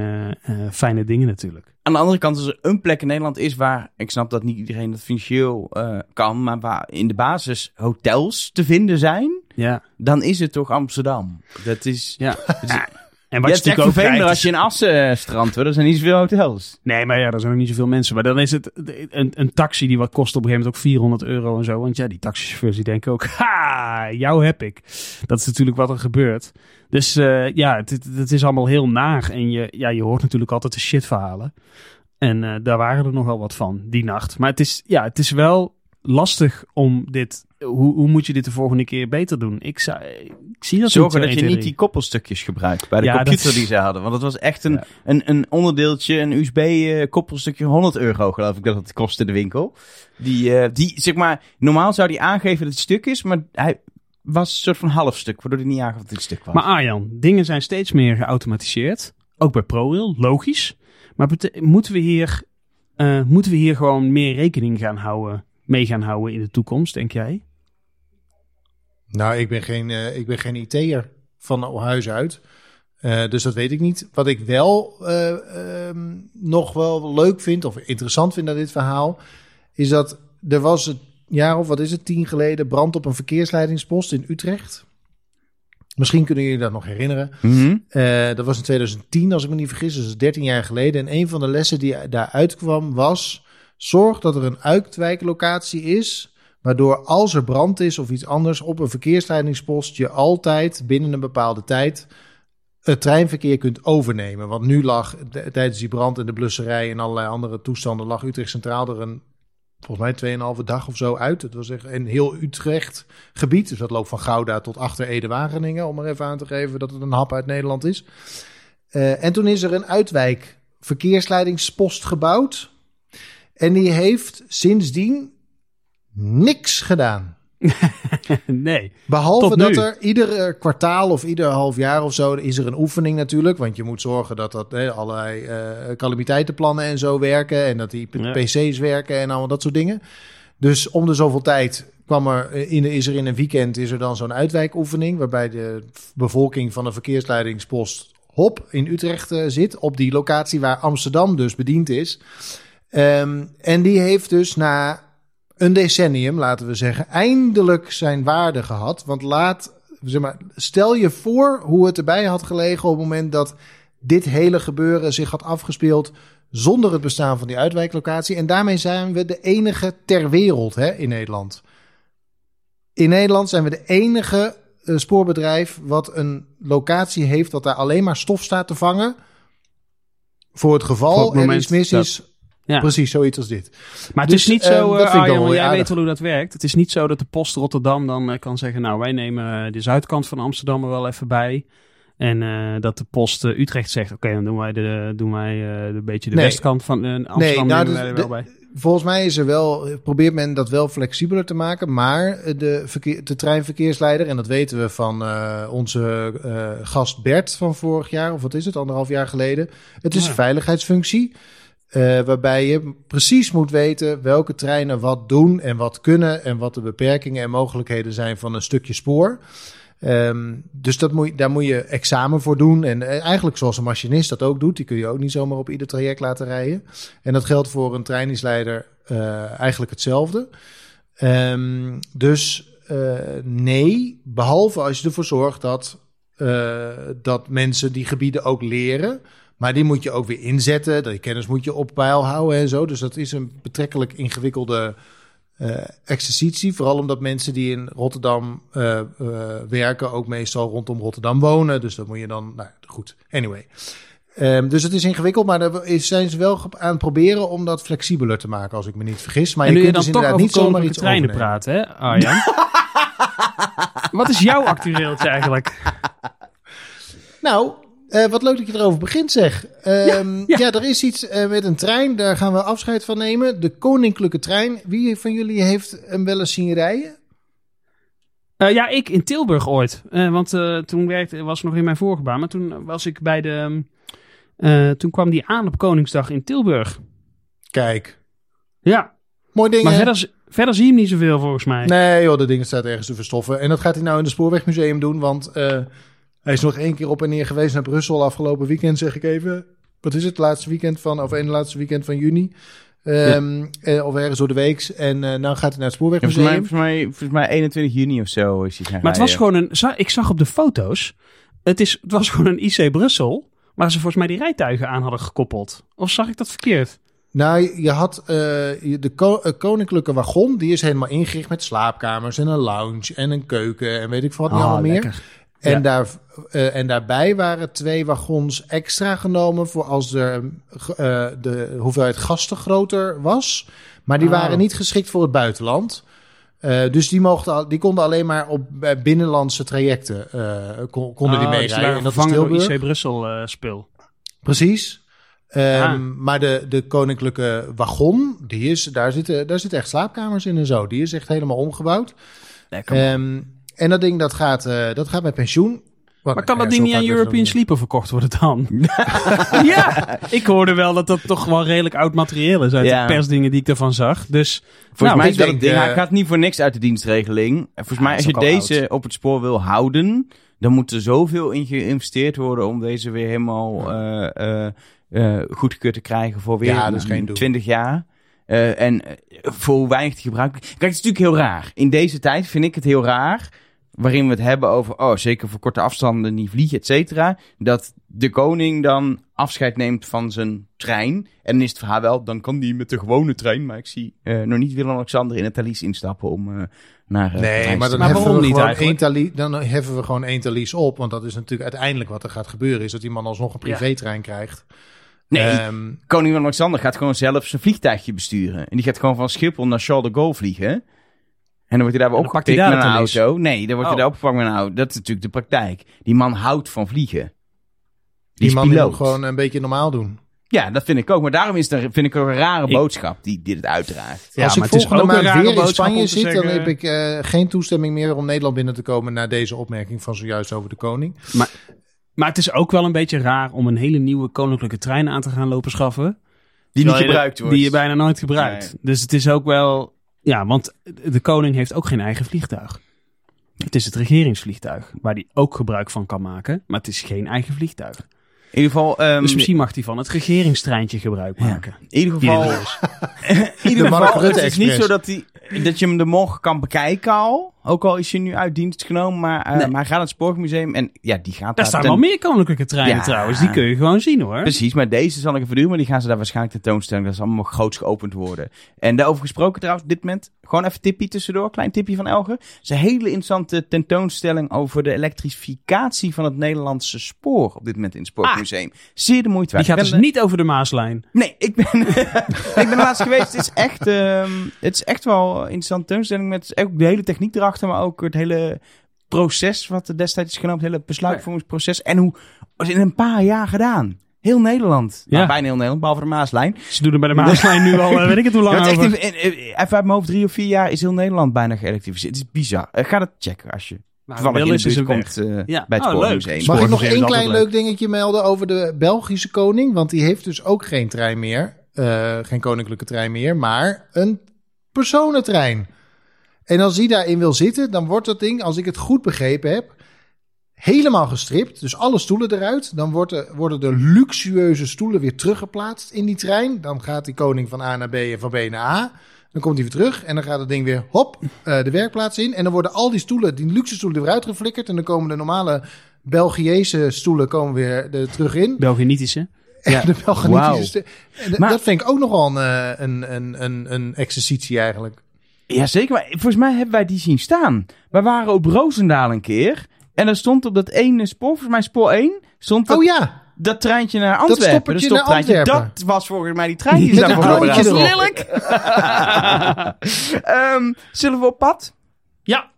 fijne dingen natuurlijk. Aan de andere kant, als er een plek in Nederland is waar, ik snap dat niet iedereen dat financieel kan, maar waar in de basis hotels te vinden zijn, Ja, dan is het toch Amsterdam. Dat is... ja. En wat je het natuurlijk ook krijgt, als je in Assen eh, strandt, hoor. Er zijn niet zoveel hotels. Nee, maar ja, er zijn ook niet zoveel mensen. Maar dan is het een, een taxi die wat kost op een gegeven moment ook 400 euro en zo. Want ja, die taxichauffeurs die denken ook, ha, jou heb ik. Dat is natuurlijk wat er gebeurt. Dus eh, ja, het, het, is allemaal heel naar. En je, ja, je hoort natuurlijk altijd de shitverhalen. En eh, daar waren er nogal wat van die nacht. Maar het is, ja, het is wel lastig om dit... Hoe, hoe moet je dit de volgende keer beter doen? Ik, zou, ik zie dat Zorgen niet. dat je 1, niet die koppelstukjes gebruikt bij de Ja, computer dat- die ze hadden. Want het was echt een, Ja. een, een onderdeeltje, een USB-koppelstukje, 100 euro geloof ik dat het kost in de winkel. Die, eh, die, zeg maar, normaal zou die aangeven dat het stuk is, maar hij was een soort van half stuk, waardoor hij niet aangaf dat het stuk was. Maar Arjan, dingen zijn steeds meer geautomatiseerd. Ook bij ProRail, logisch. Maar moeten we, hier, eh, moeten we hier gewoon meer rekening gaan houden, mee gaan houden in de toekomst, denk jij? Nou, ik ben geen, eh, ik ben geen IT'er van huis uit. Eh, dus dat weet ik niet. Wat ik wel eh, ehm, nog wel leuk vind, of interessant vind aan dit verhaal, is dat er was het jaar of wat is het, tien geleden, brand op een verkeersleidingspost in Utrecht. Misschien kunnen jullie dat nog herinneren. Mhm. Dat was in 2010, als ik me niet vergis, dus dat is 13 jaar geleden. En een van de lessen die daaruit kwam was: zorg dat er een uitwijklocatie is. Waardoor als er brand is of iets anders op een verkeersleidingspost, je altijd binnen een bepaalde tijd het treinverkeer kunt overnemen. Want nu lag tijdens die brand en de blusserij en allerlei andere toestanden, lag Utrecht Centraal er een, volgens mij 2,5 dag of zo uit. Het was echt een heel Utrecht gebied. Dus dat loopt van Gouda tot achter Ede-Wageningen, om er even aan te geven dat het een hap uit Nederland is. Eh, en toen is er een uitwijk verkeersleidingspost gebouwd. En die heeft sindsdien niks gedaan. nee. Behalve dat er ieder kwartaal of ieder half jaar of zo is er een oefening natuurlijk. Want je moet zorgen dat dat allerlei eh, calamiteitenplannen en zo werken. En dat die Ja. PC's werken en allemaal dat soort dingen. Dus om de zoveel tijd kwam er eh, in, is er in een weekend is er dan zo'n uitwijkoefening. Waarbij de bevolking van de verkeersleidingspost Hop in Utrecht eh, zit. Op die locatie waar Amsterdam dus bediend is. Ehm, en die heeft dus na een decennium, laten we zeggen, eindelijk zijn waarde gehad. Want laat, zeg maar, stel je voor hoe het erbij had gelegen op het moment dat dit hele gebeuren zich had afgespeeld zonder het bestaan van die uitwijklocatie. En daarmee zijn we de enige ter wereld hè, in Nederland. In Nederland zijn we de enige eh, spoorbedrijf wat een locatie heeft dat daar alleen maar stof staat te vangen. Voor het geval er iets mis is. Ja. Precies, zoiets als dit. Maar het Dus, is niet ehm, zo, dan Arjan, jij aardig. weet wel hoe dat werkt. Het is niet zo dat de Post Rotterdam dan eh, kan zeggen... nou, wij nemen eh, de zuidkant van Amsterdam er wel even bij. En dat de Post Utrecht zegt... oké, dan doen wij, de, doen wij een beetje de Nee. westkant van Amsterdam nou, nemen dus de- bij. Volgens mij is er wel, probeert men dat wel flexibeler te maken. Maar de, verkeer, de treinverkeersleider, en dat weten we van onze gast Bert van vorig jaar, of wat is het, anderhalf jaar geleden. Het is Ja. een veiligheidsfunctie. Eh, waarbij je precies moet weten welke treinen wat doen en wat kunnen. En wat de beperkingen en mogelijkheden zijn van een stukje spoor. Ehm, dus dat moet, daar moet je examen voor doen. En eh, eigenlijk zoals een machinist dat ook doet. Die kun je ook niet zomaar op ieder traject laten rijden. En dat geldt voor een trainingsleider eh, eigenlijk hetzelfde. Ehm, dus nee, behalve als je ervoor zorgt dat, dat mensen die gebieden ook leren. Maar die moet je ook weer inzetten. Die kennis moet je op peil houden en zo. Dus dat is een betrekkelijk ingewikkelde eh, exercitie. Vooral omdat mensen die in Rotterdam eh, eh, werken ook meestal rondom Rotterdam wonen. Dus dat moet je dan, nou goed, anyway. Ehm, dus het is ingewikkeld, maar daar is- zijn ze wel aan het proberen om dat flexibeler te maken, als ik me niet vergis. Maar en je kunt dan dus toch inderdaad niet zomaar iets treinen overnemen. praten, hè Arjan? Wat is jouw actueeltje eigenlijk? Nou, eh, wat leuk dat je erover begint, zeg. Ehm, ja, ja. er is iets eh, met een trein, daar gaan we afscheid van nemen. De koninklijke trein. Wie van jullie heeft hem wel eens zien rijden? Eh, ja, ik in Tilburg ooit. Want toen werkte, was nog in mijn vorige baan. Maar toen was ik bij de... eh, toen kwam die aan op Koningsdag in Tilburg. Kijk, Ja, mooi ding. maar verder, verder zie je hem niet zoveel volgens mij. Nee joh, dat ding staat ergens te verstoffen. En dat gaat hij nou in het Spoorwegmuseum doen, want hij is nog één keer op en neer geweest naar Brussel afgelopen weekend, zeg ik even. Wat is het, laatste weekend van, of één laatste weekend van juni. Ehm, eh, of ergens door de weeks. En eh nou gaat hij naar het Ja, volgens, Spoorwegmuseum. mij, volgens, mij, volgens mij 21 juni of zo is hij gaan Maar het was gewoon een... Ik zag op de foto's... Het, is, het was gewoon een IC Brussel... Waar ze volgens mij die rijtuigen aan hadden gekoppeld. Of zag ik dat verkeerd? Nou, je had eh, de ko- koninklijke wagon, die is helemaal ingericht met slaapkamers en een lounge en een keuken en weet ik wat niet Ah, allemaal meer. En, Ja. daar, eh, en daarbij waren twee wagons extra genomen voor als de, eh, de hoeveelheid gasten groter was. Maar die Oh. waren niet geschikt voor het buitenland. Eh, dus die, mochten, die konden alleen maar op eh, binnenlandse trajecten eh, kon- konden die dus meerijden. en dat vervangen door Tilburg. IC Brussel eh, spul. Precies. Ehm, Ah. Maar de, de koninklijke wagon, die is, daar, zitten, daar zitten echt slaapkamers in en zo. Die is echt helemaal omgebouwd. Lekker. Ehm, en dat ding dat gaat, eh, dat gaat met pensioen. Wat- Maar kan ja, dat ding niet aan European. Sleeper verkocht worden dan? ja, ik hoorde wel dat dat toch wel redelijk oud materieel is uit Ja. de persdingen die ik ervan zag. Dus Volgens Nou, mij is dat denk, het ding, eh, hij gaat niet voor niks uit de dienstregeling. En Volgens Ah, mij, als je deze op het spoor wil houden, dan moet er zoveel in geïnvesteerd worden om deze weer helemaal eh eh eh, goedgekeurd te krijgen voor weer Ja, dat is geen doen. 20 jaar. Eh, en voor hoe weinig te gebruiken. Kijk, het is natuurlijk heel raar. In deze tijd vind ik het heel raar. Waarin we het hebben over, oh, zeker voor korte afstanden, niet vliegen, et cetera. Dat de koning dan afscheid neemt van zijn trein. En dan is het verhaal wel, dan kan die met de gewone trein. Maar ik zie eh, nog niet Willem-Alexander in het Thalys instappen om eh, naar eh, Nee, maar te dan Maar heffen, waarom we niet één tali- dan heffen we gewoon één talies op. Want dat is natuurlijk uiteindelijk wat er gaat gebeuren. Is dat die man alsnog een Ja. privétrein krijgt. Nee, Ehm, koning Willem-Alexander gaat gewoon zelf zijn vliegtuigje besturen. En die gaat gewoon van Schiphol naar Charles de Gaulle vliegen. En dan wordt hij daar weer En dan pakt hij opgepikt met een auto. Nee, dan wordt hij Oh. daar opgevangen met een auto. Dat is natuurlijk de praktijk. Die man houdt van vliegen. Die, die is man moet gewoon een beetje normaal doen. Ja, dat vind ik ook. Maar daarom is het, vind ik ook een rare Ik- boodschap die, die dit uitdraagt. Ja, Als maar ik het is volgende ook een maand rare weer in Spanje zit, dan heb ik eh, geen toestemming meer om Nederland binnen te komen na deze opmerking van zojuist over de koning. Maar het is ook wel een beetje raar om een hele nieuwe koninklijke trein aan te gaan lopen schaffen. Die niet gebruikt wordt. Die je bijna nooit gebruikt. Dus het is ook wel... Ja, want de koning heeft ook geen eigen vliegtuig. Het is het regeringsvliegtuig, waar hij ook gebruik van kan maken. Maar het is geen eigen vliegtuig. In ieder geval... ehm, Dus misschien mag hij van het regeringstreintje gebruik Ja. maken. in ieder geval... is. In ieder De Mark geval, het is niet zo dat, hij, dat je hem de morgen kan bekijken al. Ook al is hij nu uit dienst genomen. Maar, eh, Nee. maar hij gaat naar het Spoormuseum. En ja, die gaat Daar daar staan ten- wel meer koninklijke treinen Ja. trouwens. Die kun je gewoon zien hoor. Precies, maar deze zal ik even doen. Maar die gaan ze daar waarschijnlijk tentoonstellen. Dat is allemaal groots geopend worden. En daarover gesproken trouwens, op dit moment. Gewoon even tippie tussendoor. Klein tipje van Elger. Het is een hele interessante tentoonstelling over de elektrificatie van het Nederlandse spoor. Op dit moment in het Spoormuseum. Zeer de moeite Die waard. gaat Ik dus niet over de Maaslijn. Nee, ik ben, ik ben laatst geweest. Het is echt, ehm, het is echt wel een interessante tentoonstelling met ook de hele techniek erachter, maar ook het hele proces wat er destijds is genomen, het hele besluitvormingsproces en hoe was in een paar jaar gedaan. Heel Nederland. Ja. Nou, bijna heel Nederland, behalve de Maaslijn. Ze doen er bij de Maaslijn nu al, eh, weet ik het hoe Ja, lang het is echt over. in, in- in- even uit mijn hoofd, drie of vier jaar is heel Nederland bijna geëlektrificeerd. Het is bizar. Eh, ga dat checken als je Maar toevallig in de is buurt komt eh, Ja. bij het Oh. Mag ik nog is één klein leuk. dingetje melden over de Belgische koning? Want die heeft dus ook geen trein meer. Eh, geen koninklijke trein meer, maar een personentrein. En als die daarin wil zitten, dan wordt dat ding, als ik het goed begrepen heb, helemaal gestript. Dus alle stoelen eruit. Dan wordt er, worden de luxueuze stoelen weer teruggeplaatst in die trein. Dan gaat die koning van A naar B en van B naar A. Dan komt hij weer terug en dan gaat het ding weer hop eh, de werkplaats in. En dan worden al die stoelen, die luxe stoelen, er weer uitgeflikkerd. En dan komen de normale Belgische stoelen komen weer er terug in. Belgenitische. Ja. De d- Maar- Dat vind ik ook nogal een, eh, een, een, een, een exercitie eigenlijk. Ja, zeker. Maar volgens mij hebben wij die zien staan. We waren op Roosendaal een keer. En er stond op dat ene spoor, volgens mij spoor 1, stond dat, Oh ja, dat treintje naar Antwerpen. stoppertje naar. Antwerpen. Dat was volgens mij die trein die kroontje gebruikt. erop. lelijk. Ehm, zullen we op pad? Ja.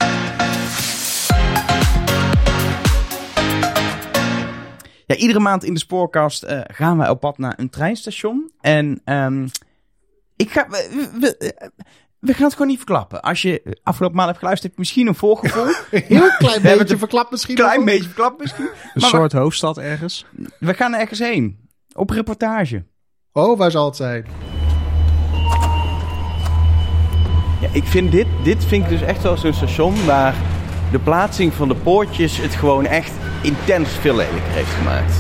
Ja, iedere maand in de spoorkast eh, gaan wij op pad naar een treinstation. En ehm, ik ga... we- we- we- gaan het gewoon niet verklappen. Als je afgelopen maand hebt geluisterd, heb je misschien een voorgevoel. Heel klein beetje het verklapt misschien. klein beetje verklapt misschien. Een Maar soort hoofdstad ergens. we gaan ergens heen. Op reportage. Oh, waar zal het zijn? Ja, ik vind dit, dit vind ik dus echt wel zo'n station waar de plaatsing van de poortjes het gewoon echt intens veel lelijker heeft gemaakt.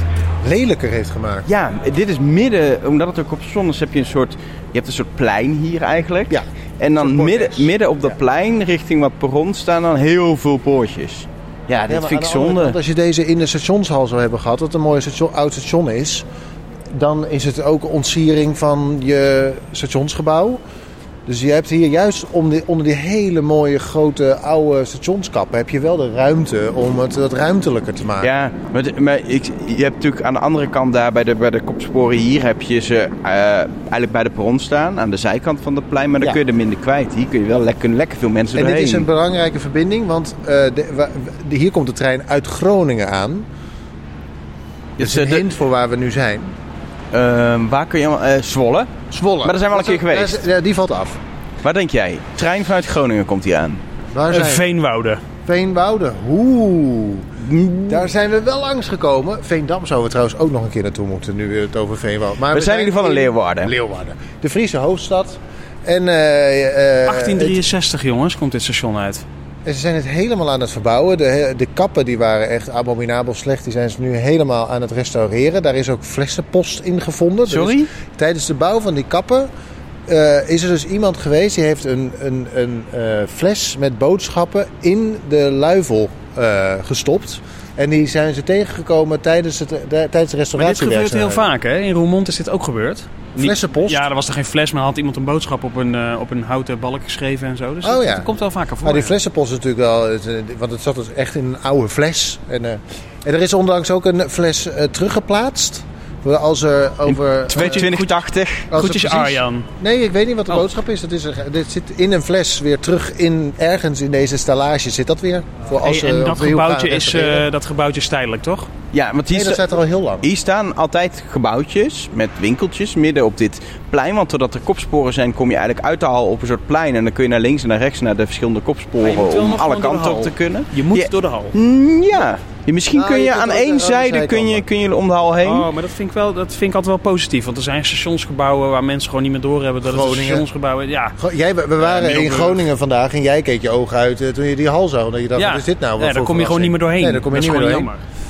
Lelijker heeft gemaakt. Ja, dit is midden, omdat het ook op zon is, heb je een soort, je hebt een soort plein hier eigenlijk. Ja, En dan midden, midden op dat plein, richting wat perron, staan dan heel veel poortjes. Ja, dit Ja, vind ik zonde. kant, als je deze in de stationshal zou hebben gehad, wat een mooi station, oud station is, dan is het ook ontsiering van je stationsgebouw. Dus je hebt hier juist om die, onder die hele mooie grote oude stationskappen heb je wel de ruimte om het wat ruimtelijker te maken. Ja, maar, de- maar ik, je hebt natuurlijk aan de andere kant daar bij de, bij de kopsporen hier heb je ze eh, eigenlijk bij de perron staan, aan de zijkant van het plein, maar dan Ja. kun je er minder kwijt. Hier kun je wel lekker, lekker veel mensen En dit doorheen. is een belangrijke verbinding, want eh, de, wa- hier komt de trein uit Groningen aan. Dat is een de- hint voor waar we nu zijn. Ehm, waar kun je allemaal... eh, Zwolle? Zwolle. Maar daar zijn we al een keer geweest. Ja, die valt af. Waar denk jij? Trein vanuit Groningen komt hier aan. Waar Een zijn? Veenwouden. Veenwouden. Oeh. Daar zijn we wel langs gekomen. Veendam zouden we trouwens ook nog een keer naartoe moeten, nu we het over Veenwoud. Maar We zijn in ieder geval in Leeuwarden. Leeuwarden. De Friese hoofdstad. En, eh, eh, 1863 jongens, komt dit station uit. En ze zijn het helemaal aan het verbouwen. De, de kappen die waren echt abominabel slecht. Die zijn ze nu helemaal aan het restaureren. Daar is ook flessenpost in gevonden. Sorry? tijdens de bouw van die kappen eh, is er dus iemand geweest die heeft een, een, een eh, fles met boodschappen in de luifel eh, gestopt. En die zijn ze tegengekomen tijdens, het, de, tijdens de Maar dit restauratie. gebeurt heel vaak hè. In Roermond is dit ook gebeurd. Flessenpost? Ja, er was er geen fles, maar had iemand een boodschap op een, eh, op een houten balk geschreven en zo. Dus Oh, dat, ja. dat komt wel vaker voor. Maar die flessenpost is natuurlijk wel, eh, want het zat dus echt in een oude fles. En, eh, en er is onlangs ook een fles eh, teruggeplaatst. Als er over... 2080. als er Groetjes precies- Arjan. Nee, ik weet niet wat de Oh. boodschap is. Dat is er, dit zit in een fles weer terug in ergens in deze stallage zit dat weer. Voor als Hey, en dat gebouwtje, is, eh, dat gebouwtje is tijdelijk, toch? Ja, want hier, Nee, dat sta- staat er al heel lang. hier staan altijd gebouwtjes met winkeltjes midden op dit plein. Want doordat er kopsporen zijn, kom je eigenlijk uit de hal op een soort plein. En dan kun je naar links en naar rechts naar de verschillende kopsporen om alle kanten op te kunnen. Je moet Ja. door de hal. Mm, ja. Ja, misschien Nou, kun je aan één zijde kun je, kun je om de hal heen. Oh, maar dat vind, ik wel, dat vind ik altijd wel positief. Want er zijn stationsgebouwen waar mensen gewoon niet meer doorhebben dat het een Groningen. stationsgebouw is. Ja, Jij, we waren in. Groningen vandaag en jij keek je ogen uit eh, toen je die hal zag. Dat je dacht, ja. wat is dit nou? Nee, daar kom je gewoon niet meer doorheen. Nee, daar kom je dat niet is meer gewoon doorheen. jammer.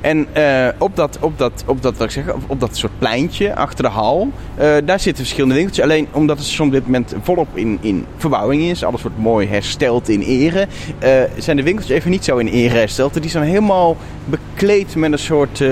En eh, op, dat, op, dat, op, dat, wat ik zeg, op, dat soort pleintje achter de hal, eh, daar zitten verschillende winkeltjes. Alleen omdat het station op dit moment volop in, in verbouwing is, alles wordt mooi hersteld in ere, eh, zijn de winkeltjes even niet zo in ere hersteld. Die zijn helemaal bekleed met een soort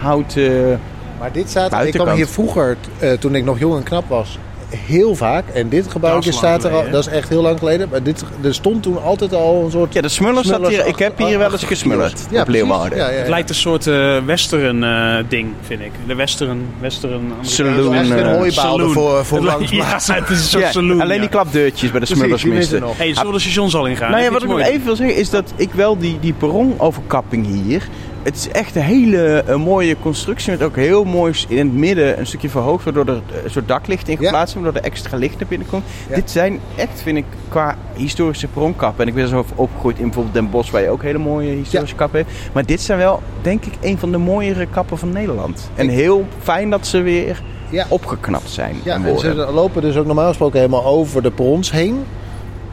houten... Maar dit staat, ik kwam hier vroeger, toen ik nog jong en knap was, heel vaak. En dit gebouwtje staat er al, dat is echt heel lang geleden. Maar dit, er stond toen altijd al een soort... Ja, de smuller zat hier. Ik heb hier wel eens gesmullerd Ja, op. Leeuwarden. Ja, ja, ja. Het lijkt een soort eh, western eh, ding, vind ik. De western... western Saloon, Het is eigenlijk een eh, hooibaal Saloon. voor, voor langs. Ja, het is een soort Ja, saloon. alleen ja. die klapdeurtjes bij de smullers missen. Hey, zullen we de stations al ingaan? Nou ja, wat ik nog even wil zeggen is dat ik wel die, die perronoverkapping hier. Het is echt een hele eh, mooie constructie met ook heel mooi in het midden een stukje verhoogd, waardoor er eh, een soort daklicht in geplaatst is, waardoor er extra licht naar binnen komt. Ja. Dit zijn echt, vind ik, qua historische perronkappen. En ik ben zo opgegroeid in bijvoorbeeld Den Bosch, waar je ook hele mooie historische kappen hebt. Maar dit zijn wel, denk ik, een van de mooiere kappen van Nederland. En heel fijn dat ze weer opgeknapt zijn. Ja, en ze lopen dus ook normaal gesproken helemaal over de perrons heen.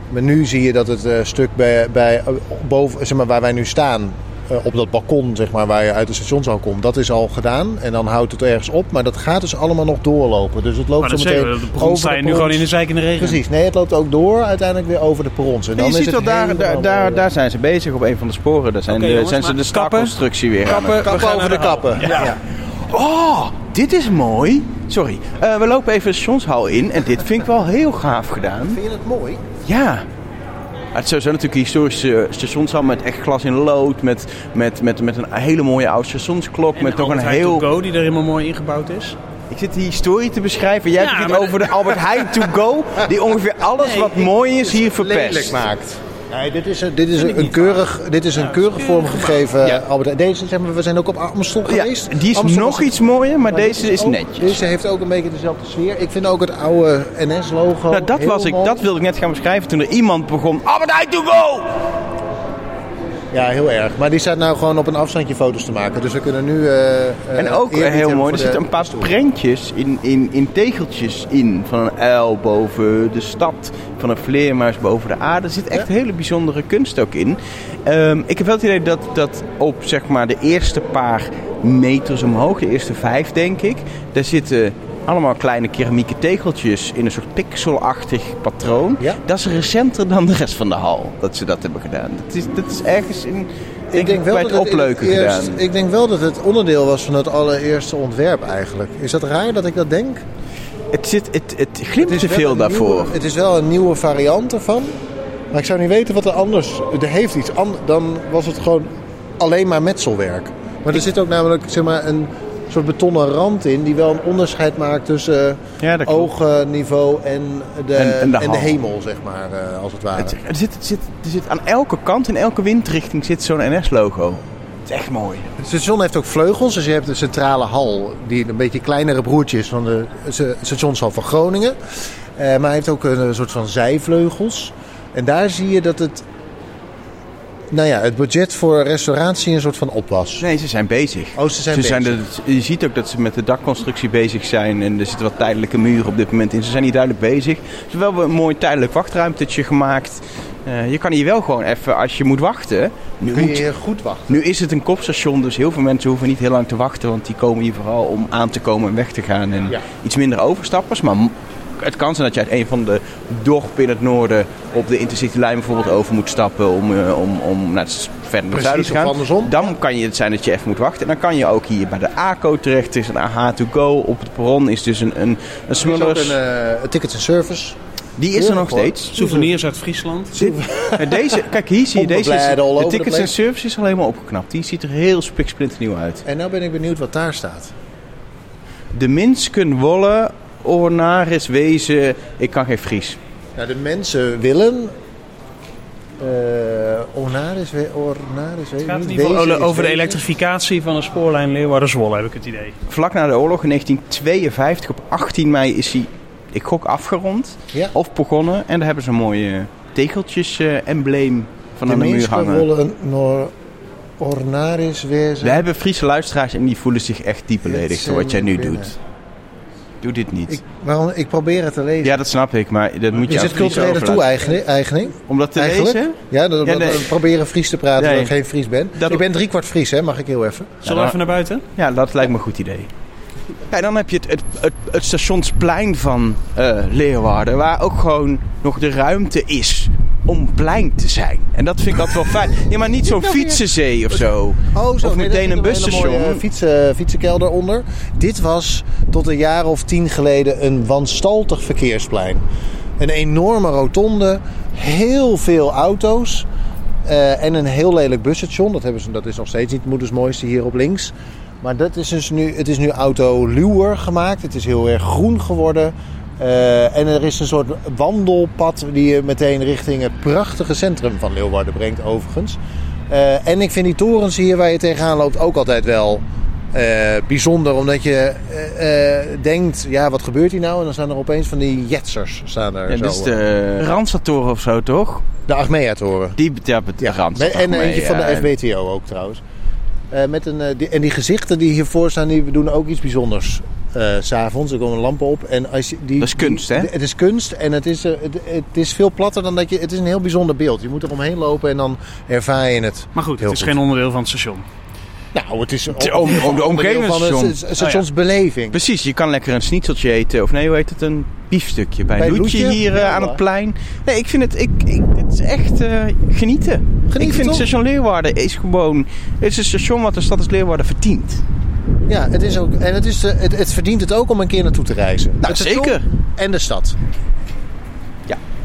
Maar nu zie je dat het eh, stuk bij, bij, boven, zeg maar, waar wij nu staan, op dat balkon zeg maar, waar je uit de stationshal komt, dat is al gedaan. En dan houdt het ergens op. Maar dat gaat dus allemaal nog doorlopen. Dus het loopt Maar dat zo meteen we, de bron sta je nu perrons. gewoon in de zijk in de regen. Precies, nee, het loopt ook door uiteindelijk weer over de perrons. En dan je is ziet het wel, daar, daar, daar, mooi. daar zijn ze bezig op een van de sporen. Daar zijn, de, jongens, zijn ze de kappen? staalconstructie weer aan het Kappen, over de kappen. Ja. Oh, dit is mooi. Sorry. Eh, we lopen even de stationshal in. En dit vind ik wel heel gaaf gedaan. Vind je het mooi? Ja. Het sowieso natuurlijk een historische stationshal met echt glas in lood. Met, met, met, met een hele mooie oude stationsklok. En met nog een heel... To Go die er helemaal mooi ingebouwd is. Ik zit die historie te beschrijven. Jij Ja, hebt het over de Albert Heijn To Go. Die ongeveer alles wat mooi is hier verpest. Maakt. Nee, dit is een, dit is een, keurig, dit is een keurig vormgegeven Ja. Albert. Deze, zeg maar, we zijn ook op Amstel Ja, geweest. die is Amstel nog was- iets mooier, maar maar deze is ook- netjes. Deze heeft ook een beetje dezelfde sfeer. Ik vind ook het oude NS-logo. Nou, dat, was ik, dat wilde ik net gaan beschrijven toen er iemand begon. Albert to go! Ja, heel erg. Maar die staat nou gewoon op een afstandje foto's te maken. Dus we kunnen nu. eh, En ook eh, heel mooi, er zitten een paar stoel. prentjes in, in, in tegeltjes in. Van een uil boven de stad, van een vleermuis boven de aarde. Er zit echt hele bijzondere kunst ook in. Ehm, ik heb wel het idee dat, dat op zeg maar, de eerste paar meters omhoog, de eerste vijf denk ik, daar zitten allemaal kleine keramieke tegeltjes in een soort pixelachtig patroon. Ja. Dat is recenter dan de rest van de hal, dat ze dat hebben gedaan. Dat is, dat is ergens in, denk ik, bij het dat in opleuken eerst- gedaan. Ik denk wel dat het onderdeel was van het allereerste ontwerp eigenlijk. Is dat raar dat ik dat denk? Het, zit, het, het glimt Het te wel veel daarvoor. nieuwe- het is wel een nieuwe variant ervan. Maar ik zou niet weten wat er anders... Er heeft iets anders. Dan was het gewoon alleen maar metselwerk. Maar er zit ook namelijk zeg maar, een soort betonnen rand in... die wel een onderscheid maakt tussen eh, Ja, oogniveau en de, En- en de hemel, zeg maar, eh, als het ware. Het- er, zit, er, zit, er zit aan elke kant, in elke windrichting zit zo'n NS-logo. Het is echt mooi. Het station heeft ook vleugels, dus je hebt de centrale hal, die een beetje kleinere broertje is van de st- stationshal van Groningen. Eh, maar hij heeft ook een, soort van zijvleugels. En daar zie je dat het, nou ja, het budget voor restauratie een soort van op was. Nee, ze zijn bezig. Oh, ze zijn bezig. er- je ziet ook dat ze met de dakconstructie bezig zijn. En er zitten wat tijdelijke muren op dit moment in. Ze zijn niet duidelijk bezig. Ze hebben wel een mooi tijdelijk wachtruimtetje gemaakt. Eh, je kan hier wel gewoon even, als je moet wachten... Nu, Kun je moet- hier goed wachten. nu is het een kopstation, dus heel veel mensen hoeven niet heel lang te wachten. Want die komen hier vooral om aan te komen en weg te gaan. En Ja. iets minder overstappers. Maar het kan zijn dat je uit een van de dorpen in het noorden op de Intercity-lijn bijvoorbeeld over moet stappen om, eh, om, om naar het, verder naar het zuiden te gaan. andersom. Dan kan je het zijn dat je even moet wachten. En dan kan je ook hier bij de ACO terecht. Er is een AH2Go. Op het perron is dus een, een, een Er is ook Smullers. een eh, een tickets and service. Die is er nog steeds. Souvenirs uit Friesland. Dit- eh, deze, kijk, hier zie je deze. Is, de tickets en service is al helemaal opgeknapt. Die ziet er heel spiksplinternieuw uit. En nou ben ik benieuwd wat daar staat. De Minsken Wolle, Ornaris Wezen. Ik kan geen Fries. Nou, de mensen willen... eh Ornaris, Ornaris, Het gaat in niet, ieder geval over de elektrificatie van de spoorlijn Leeuwarden-Zwolle, heb ik het idee. Vlak na de oorlog in 1952, op 18 mei, is hij, ik gok, afgerond. Ja. Of begonnen. En daar hebben ze een mooi eh, tegeltjes-embleem van de aan de muur mensen hangen. willen nor, Ornaris wezen. We hebben Friese luisteraars en die voelen zich echt diep beledigd door wat jij nu binnen. doet. Doe dit niet. Ik, waarom, ik probeer het te lezen. ja, dat snap ik, maar dat moet je is het culturele toe-eigening? Om dat te Eigenlijk? lezen? Ja, dat, Ja, dat- nee. we proberen Fries te praten Nee. terwijl ik geen Fries ben. Dat- Ik ben driekwart Fries, hè? mag ik heel even. Zullen dan- we even naar buiten? Ja, dat lijkt me een goed idee. Ja, dan heb je het, het, het, het stationsplein van eh, Leeuwarden, waar ook gewoon nog de ruimte is om plein te zijn. En dat vind ik altijd wel fijn. Ja, maar niet zo'n fietsenzee of zo. Oh, Of nee, meteen een busstation. mooie fietsen, fietsenkelder onder. Dit was tot een jaar of tien geleden een wanstaltig verkeersplein. Een enorme rotonde, heel veel auto's eh, en een heel lelijk busstation. Dat, hebben ze, dat is nog steeds niet het moedersmooiste hier op links. Maar dat is dus nu, het is nu autoluwer gemaakt. Het is heel erg groen geworden. Eh, en er is een soort wandelpad die je meteen richting het prachtige centrum van Leeuwarden brengt, overigens. Eh, en ik vind die torens hier waar je tegenaan loopt ook altijd wel eh, bijzonder. Omdat je denkt, ja, wat gebeurt hier nou? En dan staan er opeens van die jetsers. Staan er zo. dat is de Randstadtoren of zo, toch? De Achmea-toren. Die ja, de Ja, Randstad. en eentje van de FBTO ook trouwens. Met een, die, en die gezichten die hiervoor staan, die doen ook iets bijzonders. Eh, s S'avonds, er komen lampen op. En als je, die, Dat is kunst, hè? die- het is kunst en het is, eh, het, het is veel platter dan dat je... Het is een heel bijzonder beeld. Je moet er omheen lopen en dan ervaar je het. Maar goed, Heel het is goed. geen onderdeel van het station. Nou, het is is om- om de omgeving van het het station. stationsbeleving. Precies, je kan lekker een snieteltje eten. Of nee, hoe heet het? Een biefstukje bij, Bij Loetje Loetje? hier eh, Ja, aan het plein. Nee, ik vind het... Ik, ik, het is echt eh, genieten. ik vind toch? station Leeuwarden is gewoon... Het is een station wat de stad als Leeuwarden verdient. Ja, het is ook, en het, is de, het, het verdient het ook om een keer naartoe te reizen. Nou, Het station zeker. En de stad.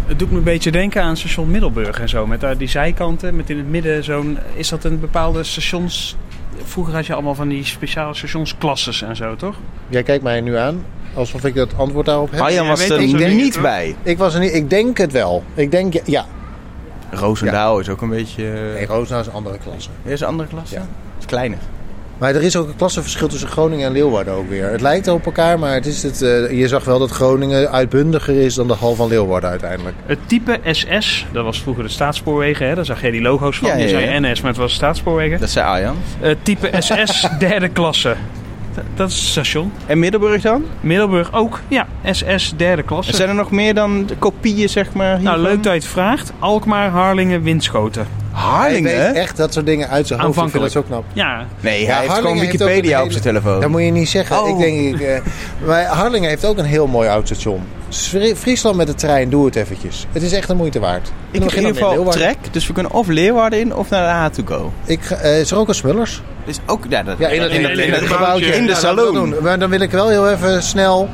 Het doet me een beetje denken aan station Middelburg en zo. Met daar die zijkanten, met in het midden zo'n... Is dat een bepaalde stations... Vroeger had je allemaal van die speciale stationsklasses en zo, toch? Jij kijkt mij nu aan alsof ik het antwoord daarop heb. Arjan jij was weet er dat niet bij. Ik was er niet. Ik denk het wel. Ik denk ja. Roosendaal is ook een beetje... Nee, Roosendaal is een andere klasse. Is een andere klasse? Ja. is kleiner. Maar er is ook een klassenverschil tussen Groningen en Leeuwarden ook weer. Het lijkt op elkaar, maar het is het, eh, je zag wel dat Groningen uitbundiger is dan de hal van Leeuwarden uiteindelijk. Het type SS, dat was vroeger de staatspoorwegen. Hè? Daar zag je die logo's van. Ja, ja, Je zei ja. NS, maar het was staatspoorwegen. Dat zei Arjan. Eh, type SS, derde klasse. Dat- is het station. En Middelburg dan? Middelburg ook. Ja, SS, derde klasse. Zijn er nog meer dan de kopieën, zeg maar? Nou, leuk dat je het vraagt. Alkmaar, Harlingen, Winschoten. Hij weet Harlingen? echt dat soort dingen uit zijn hoofd. Ik vind dat Aanvankelijk. zo knap. Ja, Nee, Ja, hij heeft Harlingen gewoon heeft ook Wikipedia een op zijn telefoon. Dat moet je niet zeggen. Oh. Ik denk, ik, eh, maar Harlingen heeft ook een heel mooi oud station. Fri- Friesland met de trein, doe het eventjes. Het is echt de moeite waard. Ik heb in ieder geval trek, dus we kunnen of Leeuwarden in of naar de H2Go. Ik, ga- eh, is er ook een Smullers? Dus ook ja, dat, Ja, in het, in het- in het gebouwtje. in de Ja, doen. Maar dan wil ik wel heel even snel...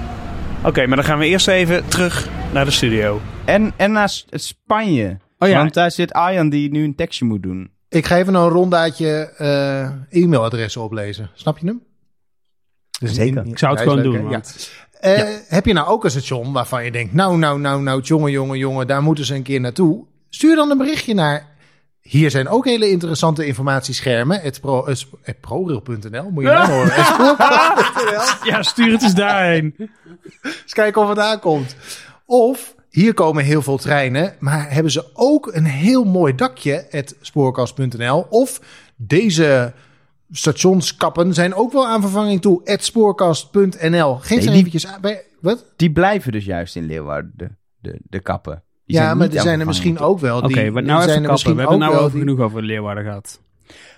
oké, maar dan gaan we eerst even terug naar de studio. En, en naar Spanje. Oh ja. Want daar zit Arjan die nu een tekstje moet doen. Ik ga even een rondaatje eh, e-mailadressen oplezen. Snap je hem? Dus Zeker. in- Ik zou het gewoon leuk, doen. Ja. Eh, Heb je nou ook een station waarvan je denkt... nou, nou, nou, nou, jongen, jongen, jongen... daar moeten ze een keer naartoe. Stuur dan een berichtje naar... hier zijn ook hele interessante informatieschermen. Het pro, ProRail.nl, moet je nou horen. Ja, stuur het eens daarheen. Eens kijken of het aankomt. Of... Hier komen heel veel treinen, maar hebben ze ook een heel mooi dakje, het spoorkast.nl. Of deze stationskappen zijn ook wel aan vervanging toe, het spoorkast.nl. Geef Nee, die- eventjes aan. bij- Wat? Die blijven dus juist in Leeuwarden, de, de, de kappen. Die Ja, maar er zijn er misschien ook wel. Oké, maar er nou zijn even er kappen. misschien We hebben nou wel over die- genoeg over Leeuwarden gehad.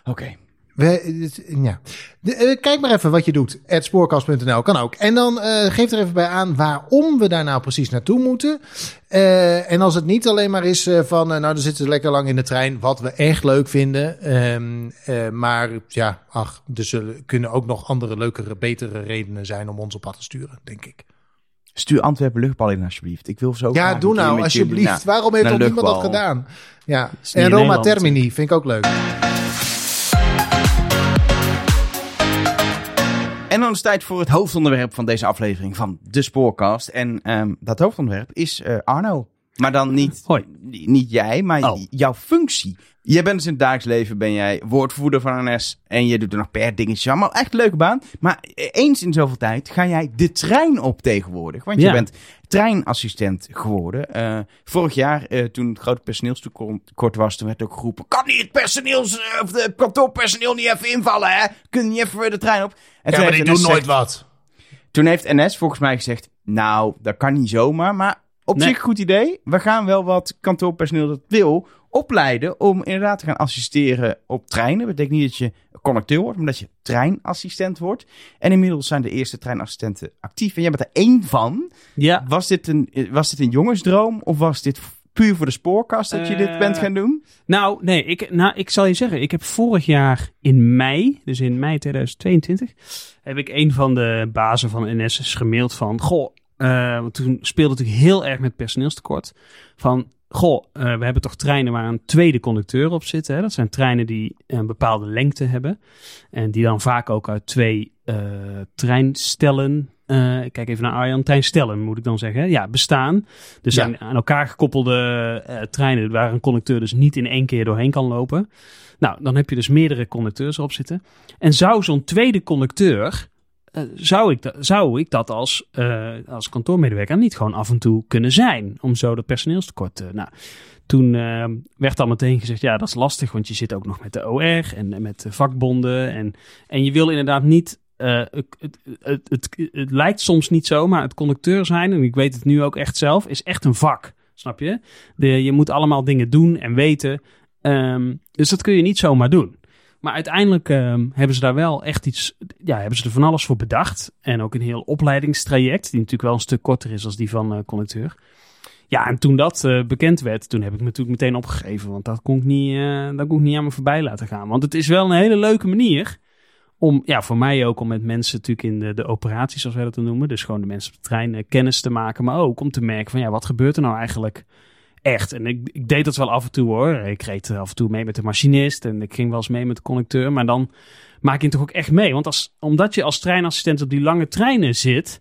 Oké. We, ja. De, eh, kijk maar even wat je doet. Het spoorkast.nl kan ook. En dan eh, geef er even bij aan waarom we daar nou precies naartoe moeten. Eh, en als het niet alleen maar is van, nou, dan zitten ze lekker lang in de trein, wat we echt leuk vinden. Ehm, eh, maar ja, ach, er zullen, kunnen ook nog andere, leukere, betere redenen zijn om ons op pad te sturen, denk ik. Stuur Antwerpen luchtbal in alsjeblieft. Ik wil zo ja, graag doe nou, alsjeblieft. jullie- Nou, waarom heeft nog niemand dat gedaan? Ja, en Roma Nederland. Termini vind ik ook leuk. En dan is het tijd voor het hoofdonderwerp van deze aflevering van de Spoorcast. En ehm, dat hoofdonderwerp is eh, Arno. Maar dan niet, Hoi. niet jij, maar Oh. jouw functie. Jij bent dus in het dagelijks leven ben jij woordvoerder van NS. En je doet er nog per dingetje. Allemaal echt een leuke baan. Maar eens in zoveel tijd ga jij de trein op tegenwoordig. Want je Ja. bent treinassistent geworden. Eh, vorig jaar, eh, toen het grote personeelstekort was, toen werd ook geroepen... Kan niet het personeels, eh, of de kantoorpersoneel niet even invallen, hè? Kun je niet even de trein op? En toen heeft NS gezegd- wat. toen heeft NS volgens mij gezegd: Nou, dat kan niet zomaar. Maar op Nee. zich een goed idee. We gaan wel wat kantoorpersoneel dat wil opleiden. om inderdaad te gaan assisteren op treinen. Dat betekent niet dat je conducteur wordt, maar dat je treinassistent wordt. En inmiddels zijn de eerste treinassistenten actief. En jij bent er één van. Ja, Was dit een, was dit een jongensdroom? Of was dit puur voor de spoorkast dat je dit Eh, bent gaan doen? Nou, nee, ik, nou, ik zal je zeggen, ik heb vorig jaar in mei, dus in mei 2022, heb ik een van de bazen van NS gemaild van, goh, eh, want toen speelde het natuurlijk heel erg met personeelstekort, van, goh, eh, we hebben toch treinen waar een tweede conducteur op zit, hè? dat zijn treinen die een bepaalde lengte hebben en die dan vaak ook uit twee eh, treinstellen, ik kijk even naar Arjan, treinstellen moet ik dan zeggen, hè? ja, bestaan. Dus Ja. aan, aan elkaar gekoppelde treinen waar een conducteur dus niet in één keer doorheen kan lopen. Nou, dan heb je dus meerdere conducteurs op zitten. En zou zo'n tweede conducteur, eh, zou, ik dat, zou ik dat als, eh, als kantoormedewerker niet gewoon af en toe kunnen zijn? Om zo de personeelstekort te... Nou, toen eh, werd al meteen gezegd, ja, dat is lastig, want je zit ook nog met de OR en met de vakbonden. En, en je wil inderdaad niet eh, het, het, het, het, het lijkt soms niet zo, maar het conducteur zijn, en ik weet het nu ook echt zelf, is echt een vak. Snap je? De, je moet allemaal dingen doen en weten. Ehm, dus dat kun je niet zomaar doen. Maar uiteindelijk ehm, hebben ze daar wel echt iets. Ja, hebben ze er van alles voor bedacht. En ook een heel opleidingstraject, die natuurlijk wel een stuk korter is als die van eh, conducteur. Ja, en toen dat eh, bekend werd, toen heb ik me natuurlijk meteen opgegeven. Want dat kon, ik niet, eh, dat kon ik niet aan me voorbij laten gaan. Want het is wel een hele leuke manier om, ja, voor mij ook om met mensen natuurlijk in de, de operaties, zoals wij dat noemen. Dus gewoon de mensen op de trein kennis te maken. Maar ook om te merken van, ja, wat gebeurt er nou eigenlijk echt? En ik, ik deed dat wel af en toe hoor. Ik reed af en toe mee met de machinist en ik ging wel eens mee met de conducteur. Maar dan maak je het toch ook echt mee. Want als, omdat je als treinassistent op die lange treinen zit,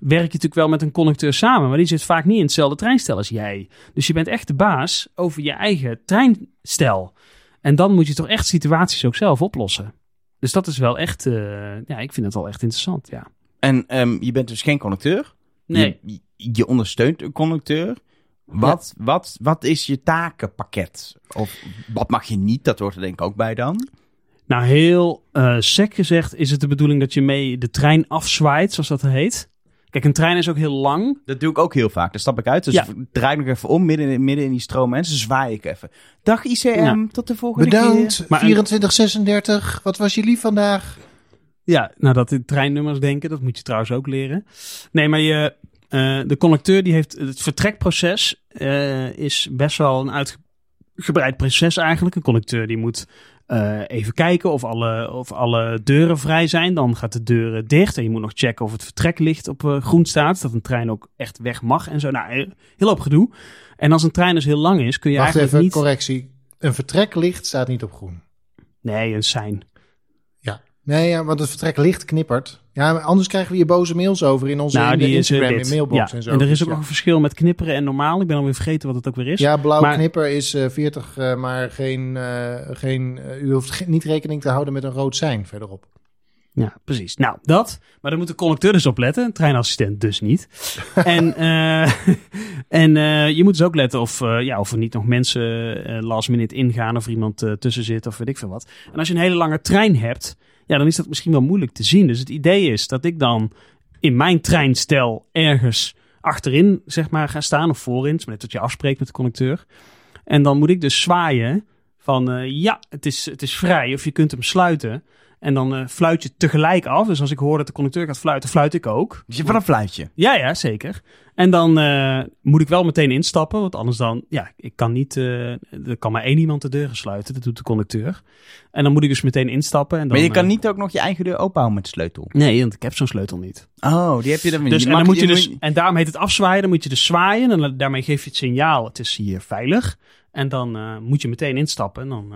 werk je natuurlijk wel met een conducteur samen, maar die zit vaak niet in hetzelfde treinstel als jij. Dus je bent echt de baas over je eigen treinstel. En dan moet je toch echt situaties ook zelf oplossen. Dus dat is wel echt, uh, ja, ik vind het wel echt interessant, ja. En um, je bent dus geen conducteur? Nee. Je, je ondersteunt een conducteur. Wat, ja. wat, wat is je takenpakket? Of wat mag je niet? Dat hoort er denk ik ook bij dan. Nou, heel uh, sec gezegd is het de bedoeling dat je mee de trein afzwaait, zoals dat heet. Kijk, een trein is ook heel lang. Dat doe ik ook heel vaak. Dan stap ik uit. Dus ja. draai ik nog even om, midden in, midden in die stroom. En ze zwaai ik even. Dag ICM, ja. tot de volgende Bedankt, keer. Bedankt, 2436. Wat was je lief vandaag? Ja, nou dat in treinnummers denken, dat moet je trouwens ook leren. Nee, maar je, uh, de conducteur die heeft het vertrekproces uh, is best wel een uitgebreid proces eigenlijk. Een conducteur die moet uh, even kijken of alle, of alle deuren vrij zijn. Dan gaat de deuren dicht en je moet nog checken of het vertreklicht op groen staat. Dat een trein ook echt weg mag en zo. Nou, heel op gedoe. En als een trein dus heel lang is, kun je Wacht eigenlijk even, niet... correctie. Een vertreklicht staat niet op groen. Nee, een sein. Nee, ja, want het vertreklicht knippert. Ja, anders krijgen we hier boze mails over in onze nou, in die is Instagram, in mailbox ja. en zo. En er is Dus ook ja. nog een verschil met knipperen en normaal. Ik ben alweer vergeten wat het ook weer is. Ja, blauw Maar- knipper is eh 40, eh, maar geen, eh, geen, eh, u hoeft niet rekening te houden met een rood sein verderop. Ja, precies. Nou, dat. Maar daar moet de conducteur dus op letten. Een treinassistent dus niet. en eh, en eh, je moet dus ook letten of, eh, ja, of er niet nog mensen eh, last minute ingaan. Of iemand eh, tussen zit of weet ik veel wat. En als je een hele lange trein hebt, ja, dan is dat misschien wel moeilijk te zien. Dus het idee is dat ik dan in mijn treinstel ergens achterin, zeg maar, ga staan. Of voorin. Net dat je afspreekt met de conducteur. En dan moet ik dus zwaaien van eh, ja, het is, het is vrij of je kunt hem sluiten. En dan eh, fluit je tegelijk af. Dus als ik hoor dat de conducteur gaat fluiten, fluit ik ook. Dus je hebt wel een fluitje. Ja, ja, zeker. En dan eh, moet ik wel meteen instappen, want anders dan, ja, ik kan niet, eh, er kan maar één iemand de deuren sluiten, dat doet de conducteur. En dan moet ik dus meteen instappen. En dan, Maar je kan niet ook nog je eigen deur openhouden met de sleutel. Nee, want ik heb zo'n sleutel niet. Oh, die heb je dan Dus, niet. en, dan moet je dus, en daarom heet het afzwaaien. Dan moet je dus zwaaien. En daarmee geef je het signaal: het is hier veilig. En dan moet je meteen instappen. En dan,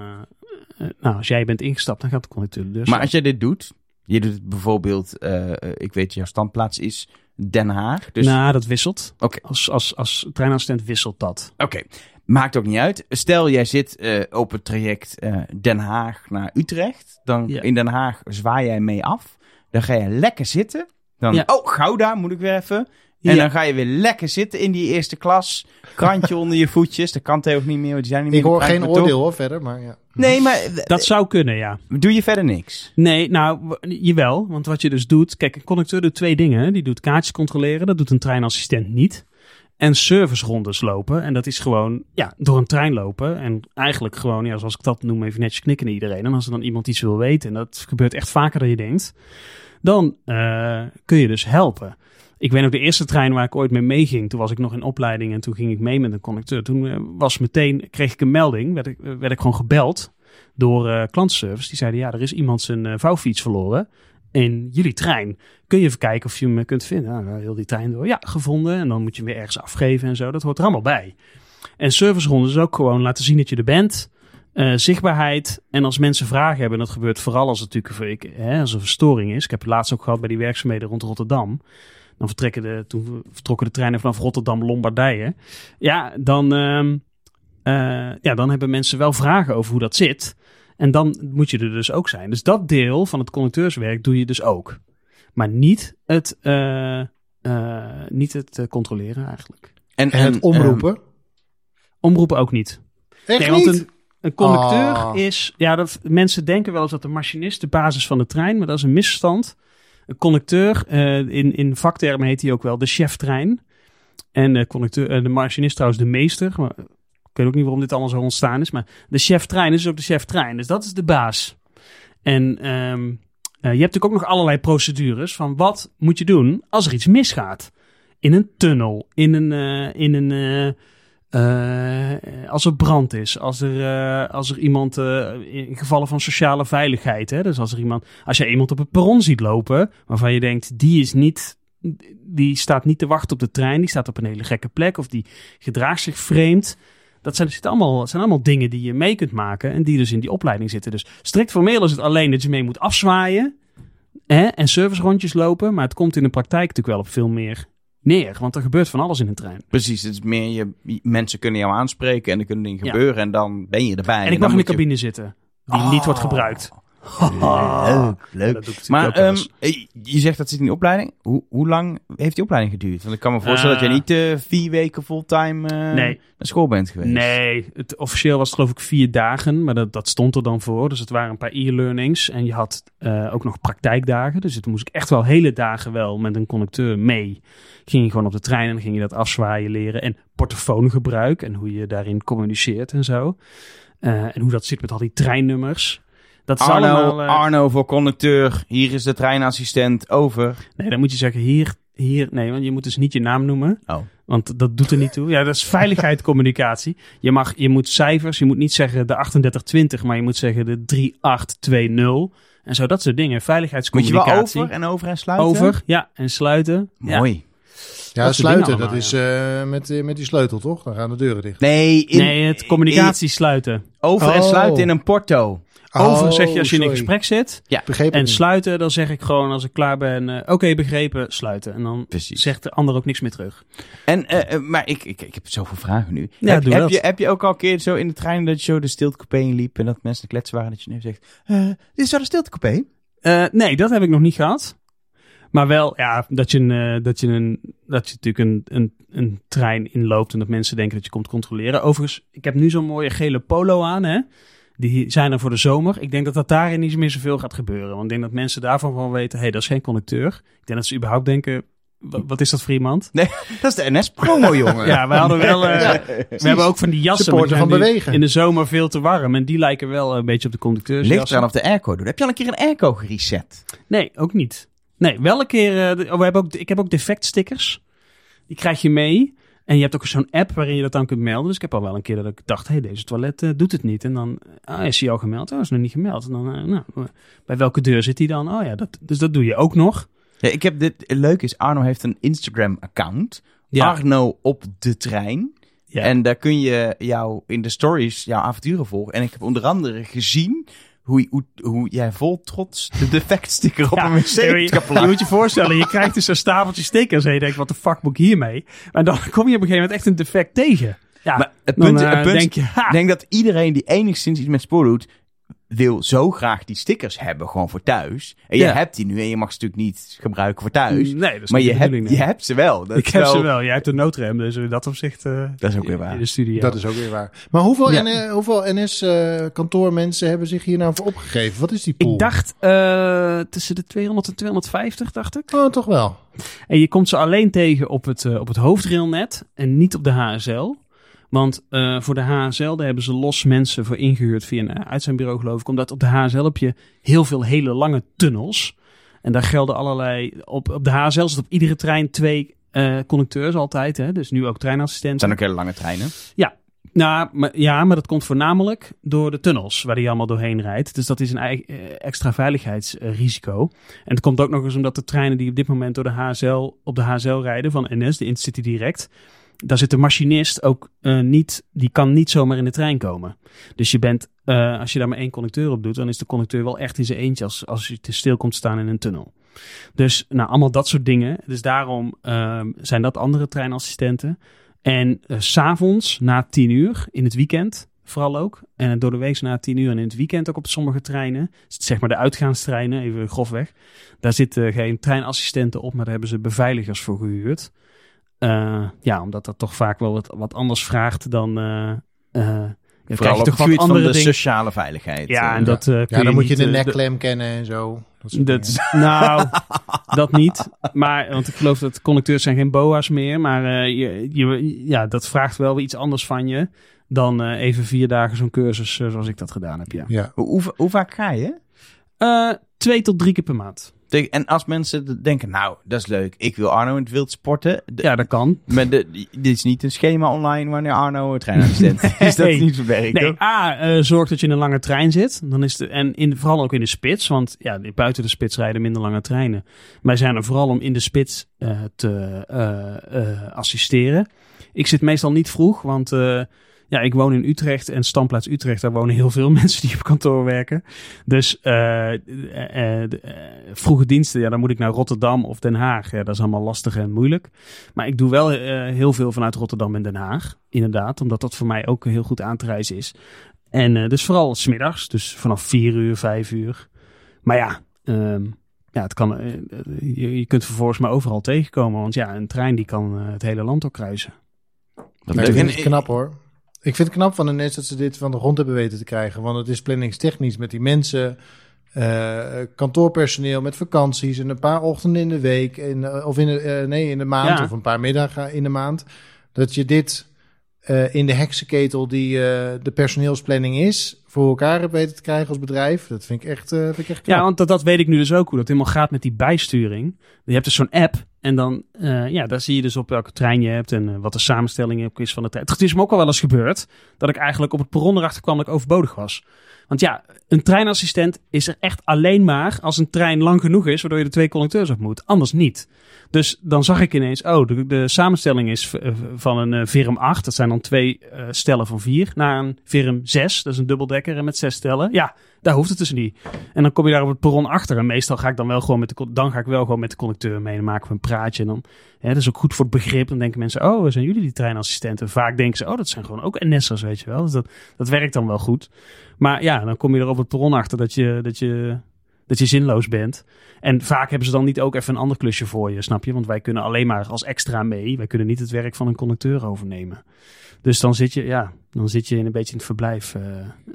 nou, als jij bent ingestapt, dan gaat de conducteur deur Maar als jij dit doet, je doet het bijvoorbeeld, eh, eh, ik weet jouw standplaats is Den Haag. Dus Nou, dat wisselt. Oké. Als, als, als treinassistent wisselt dat. Oké, maakt ook niet uit. Stel, jij zit eh, op het traject eh, Den Haag naar Utrecht. Dan Ja. in Den Haag zwaai jij mee af. Dan ga je lekker zitten. Dan, Ja. oh, Gouda moet ik weer even. En Ja. dan ga je weer lekker zitten in die eerste klas. Krantje onder je voetjes. Dat kan tegenwoordig niet meer, want die zijn niet meer Ik hoor geen oordeel hoor, verder, maar ja. Nee, maar eh, Dat zou kunnen, ja. doe je verder niks. Nee, nou, jawel. Want wat je dus doet... Kijk, een conducteur doet twee dingen. Die doet kaartjes controleren. Dat doet een treinassistent niet. En servicerondes lopen. En dat is gewoon, ja, door een trein lopen. En eigenlijk gewoon, ja, zoals ik dat noem, even netjes knikken naar iedereen. En als er dan iemand iets wil weten, en dat gebeurt echt vaker dan je denkt, dan eh, kun je dus helpen. Ik weet ook de eerste trein waar ik ooit mee meeging. Toen was ik nog in opleiding en toen ging ik mee met een conducteur. Toen eh, was meteen, kreeg ik een melding, werd ik, eh, werd ik gewoon gebeld door eh klantenservice. Die zeiden, ja, er is iemand zijn vouwfiets verloren in jullie trein. Kun je even kijken of je hem kunt vinden? Nou, heel die trein door. Ja, gevonden. En dan moet je hem weer ergens afgeven en zo. Dat hoort er allemaal bij. En serviceronde is ook gewoon laten zien dat je er bent. Zichtbaarheid. En als mensen vragen hebben, en dat gebeurt vooral als het natuurlijk ik, hè, als er verstoring is. Ik heb het laatst ook gehad bij die werkzaamheden rond Rotterdam. Dan vertrekken de, toen vertrokken de treinen vanaf Rotterdam Lombardije. Ja, dan, ehm, eh, ja, dan hebben mensen wel vragen over hoe dat zit. En dan moet je er dus ook zijn. Dus dat deel van het conducteurswerk doe je dus ook. Maar niet het, eh, eh, niet het controleren eigenlijk. En het ehm, omroepen? Omroepen ook niet. Echt Nee, want niet? een, een conducteur Ah. is... Ja, dat, mensen denken wel eens dat de machinist de basis van de trein... maar dat is een misverstand. Een conducteur, eh, in, in vaktermen heet hij ook wel de chef-trein. En de, conducteur, eh, de machinist trouwens de meester. Maar, ik weet ook niet waarom dit allemaal zo ontstaan is. Maar de chef-trein is ook de chef-trein. Dus dat is de baas. En ehm, eh, je hebt natuurlijk ook nog allerlei procedures... van wat moet je doen als er iets misgaat. In een tunnel, in een... in een eh, als er brand is, als er, eh, als er iemand eh, in gevallen van sociale veiligheid, hè, dus als er iemand, als je iemand op het perron ziet lopen, waarvan je denkt die is niet, die staat niet te wachten op de trein, die staat op een hele gekke plek of die gedraagt zich vreemd. Dat zijn, zit allemaal, dat zijn allemaal dingen die je mee kunt maken en die dus in die opleiding zitten. Dus strikt formeel is het alleen dat je mee moet afzwaaien hè, en service rondjes lopen. Maar het komt in de praktijk natuurlijk wel op veel meer neer. Want er gebeurt van alles in een trein. Precies, het is meer je, mensen kunnen jou aanspreken en er kunnen dingen Ja. gebeuren en dan ben je erbij. En ik mag in de je- cabine zitten. Die Oh. niet wordt gebruikt. Leuk, Maar ehm, eh, je zegt dat zit in die opleiding. Hoe, hoe lang heeft die opleiding geduurd? Want ik kan me voorstellen Eh, dat je niet eh, vier weken fulltime eh, Nee. naar school bent geweest. Nee, het, officieel was het geloof ik vier dagen, maar dat, dat stond er dan voor. Dus het waren een paar e-learnings en je had eh, ook nog praktijkdagen. Dus toen moest ik echt wel hele dagen wel met een conducteur mee. Ging je gewoon op de trein en dan ging je dat afzwaaien leren. En portofoongebruik en hoe je daarin communiceert en zo. Eh, en hoe dat zit met al die treinnummers. Dat is Arno, allemaal... eh, Arno voor conducteur. Hier is de treinassistent. Over. nee, dan moet je zeggen hier, hier... Nee, want je moet dus niet je naam noemen. Oh. Want dat doet er niet toe. Ja, dat is veiligheidscommunicatie. Je, mag, je moet cijfers, je moet niet zeggen de 3820, maar je moet zeggen de 3820. En zo, dat soort dingen. Moet je Veiligheidscommunicatie. wel over en over en sluiten? Over, ja, en sluiten. Mooi. Ja, Dat sluiten, dat is eh, met, eh, met die sleutel, toch? Dan gaan de deuren dicht. Nee, in, Nee, het communicatie sluiten. over en Oh. sluiten in een porto. Over Oh, zeg je als je in een gesprek zit. Begreep En ik niet. sluiten, dan zeg ik gewoon als ik klaar ben, eh, oké, begrepen, sluiten. En dan Precies. zegt de ander ook niks meer terug. En, eh, eh, maar ik, ik, ik heb zoveel vragen nu. Ja, heb, doe heb, dat. je, heb je ook al een keer zo in de trein dat je zo de stiltecoupé inliep en dat mensen kletsen waren dat je nu zegt, eh, dit is wel de stiltecoupé? Eh, nee, dat heb ik nog niet gehad. Maar wel, ja, dat je, een, dat je, een, dat je natuurlijk een, een, een trein inloopt en dat mensen denken dat je komt controleren. Overigens, ik heb nu zo'n mooie gele polo aan, hè. Die zijn er voor de zomer. Ik denk dat dat daarin niet meer zoveel gaat gebeuren. Want ik denk dat mensen daarvan wel weten, hé, hey, dat is geen conducteur. Ik denk dat ze überhaupt denken, wa- wat is dat voor iemand? Nee, dat is de NS-promo, jongen. Ja, we hadden wel... eh, Ja, we hebben ook van die jassen. die van bewegen. In de zomer veel te warm. En die lijken wel een beetje op de conducteurs. Ligt eraan of de airco doet. Heb je al een keer een airco gereset? Nee, ook niet. Nee, wel een keer. eh, oh, we hebben ook, ik heb ook defectstickers. Die krijg je mee. En je hebt ook zo'n app waarin je dat dan kunt melden. Dus ik heb al wel een keer dat ik dacht, hé, hey, deze toilet eh, doet het niet. En dan, ah, is hij al gemeld? Oh, is nog niet gemeld. En dan, eh, nou, eh, bij welke deur zit hij dan? Oh ja, dat, dus dat doe je ook nog. Ja, ik heb dit, het leuke is, Arno heeft een Instagram-account. Ja. Arno op de trein. Ja. En daar kun je jou in de stories jouw avonturen volgen. En ik heb onder andere gezien hoe, hoe, hoe jij vol trots de defectsticker op Ja, een wc je, moet je voorstellen, je krijgt dus zo'n stapeltje stickers en je denkt, wat de fuck moet ik hiermee? Maar dan kom je op een gegeven moment echt een defect tegen. Ja, Maar het dan eh, het punt denk je, ha, denk dat iedereen die enigszins iets met spoor doet, wil zo graag die stickers hebben, gewoon voor thuis. En je Ja. hebt die nu en je mag ze natuurlijk niet gebruiken voor thuis. nee, dat is maar niet je de hebt, nee. je hebt ze wel. Dat Ik heb ze wel. Jij hebt een noodrem, dus in dat opzicht eh, Dat is ook weer waar. in de studio. Dat is ook weer waar. Maar hoeveel, Ja. N- hoeveel NS-kantoormensen hebben zich hier nou voor opgegeven? Wat is die pool? Ik dacht eh, tussen de 200 en 250, dacht ik. Oh, toch wel. En je komt ze alleen tegen op het, eh, op het hoofdrailnet en niet op de HSL. Want eh, voor de HSL daar hebben ze los mensen voor ingehuurd via een uitzendbureau geloof ik. Omdat op de HSL heb je heel veel hele lange tunnels. En daar gelden allerlei... Op, op de HSL zit op iedere trein twee eh, conducteurs altijd. Hè? Dus nu ook treinassistenten. zijn ook hele lange treinen. Nou, maar, ja, maar dat komt voornamelijk door de tunnels waar die allemaal doorheen rijdt. Dus dat is een eh, extra veiligheidsrisico. En het komt ook nog eens omdat de treinen die op dit moment door de HSL op de HSL rijden van NS, de Intercity Direct, daar zit de machinist ook eh, niet, die kan niet zomaar in de trein komen. Dus je bent, eh, als je daar maar één conducteur op doet, dan is de conducteur wel echt in zijn eentje als, als je te stil komt staan in een tunnel. Dus nou, allemaal dat soort dingen. Dus daarom ehm, zijn dat andere treinassistenten. En eh, s s'avonds na tien uur, in het weekend vooral ook. En door de week na tien uur en in het weekend ook op sommige treinen. Zeg maar de uitgaanstreinen, even grofweg. Daar zitten geen treinassistenten op, maar daar hebben ze beveiligers voor gehuurd. Eh, ja, omdat dat toch vaak wel wat, wat anders vraagt dan... eh eh, Vooral je op toch het wat gebied van andere de sociale veiligheid. Ja, en dat eh, Ja, dan moet je de nekklem kennen en zo. Dat nou, dat niet. Maar, want ik geloof dat conducteurs zijn geen boa's meer. Maar eh, je, je, ja, dat vraagt wel weer iets anders van je. Dan eh, even vier dagen zo'n cursus zoals ik dat gedaan heb, ja. Ja. Hoe, hoe, hoe vaak ga je? Eh, twee tot drie keer per maand. En als mensen denken, nou, dat is leuk. Ik wil Arno in het wild sporten. De- Ja, dat kan. Maar de, dit is niet een schema online wanneer Arno het is. Dat Nee. niet verwerkt. Nee, hoor. A, eh, zorg dat je in een lange trein zit. Dan is de, en in, vooral ook in de spits. Want ja, buiten de spits rijden minder lange treinen. Wij zijn er vooral om in de spits eh, te eh, assisteren. Ik zit meestal niet vroeg, want ja, ik woon in Utrecht en standplaats Utrecht, daar wonen heel veel mensen die op kantoor werken. Dus uh, uh, vroege diensten, ja, dan moet ik naar Rotterdam of Den Haag. Ja, dat is allemaal lastig en moeilijk. Maar ik doe wel heel veel vanuit Rotterdam en Den Haag, inderdaad, omdat dat voor mij ook heel goed aan te reizen is. En dus vooral smiddags, dus vanaf vier uur, vijf uur. Maar ja, um, ja, het kan, je, je kunt vervolgens maar overal tegenkomen. Want ja, een trein die kan het hele land ook kruisen. Dat het knap hoor. Ik vind het knap van de NES dat ze dit van de grond hebben weten te krijgen. Want het is planningstechnisch met die mensen, uh, kantoorpersoneel met vakanties en een paar ochtenden in de week. In, of in de, uh, nee, in de maand of een paar middagen in de maand. Dat je dit uh, in de heksenketel die de personeelsplanning is, voor elkaar hebt weten te krijgen als bedrijf. Dat vind ik echt, uh, vind ik echt. Ja, want dat, dat weet ik nu dus ook hoe dat helemaal gaat met die bijsturing. Je hebt dus zo'n app en dan, uh, ja, daar zie je dus op welke trein je hebt en uh, wat de samenstelling is van de trein. Het is me ook al wel eens gebeurd dat ik eigenlijk op het perron erachter kwam dat ik overbodig was. Want ja, een treinassistent is er echt alleen maar als een trein lang genoeg is, waardoor je de twee conducteurs op moet. Anders niet. Dus dan zag ik ineens, oh, de, samenstelling is van een Virum 8, dat zijn dan twee stellen van vier, naar een Virum 6, dat is een en met zes stellen. Ja, daar hoeft het dus niet. En dan kom je daar op het perron achter. En meestal ga ik dan wel gewoon met de, dan ga ik wel gewoon met de conducteur mee. Dan maken we een praatje. En dan, hè, dat is ook goed voor het begrip. Dan denken mensen, oh, zijn jullie die treinassistenten? Vaak denken ze, oh, dat zijn gewoon ook NS'ers, weet je wel. Dus dat, dat werkt dan wel goed. Maar ja, dan kom je er op het perron achter dat je, dat je, dat je zinloos bent. En vaak hebben ze dan niet ook even een ander klusje voor je, snap je? Want wij kunnen alleen maar als extra mee. Wij kunnen niet het werk van een conducteur overnemen. Dus dan zit je, ja, dan zit je in een beetje in het verblijf uh,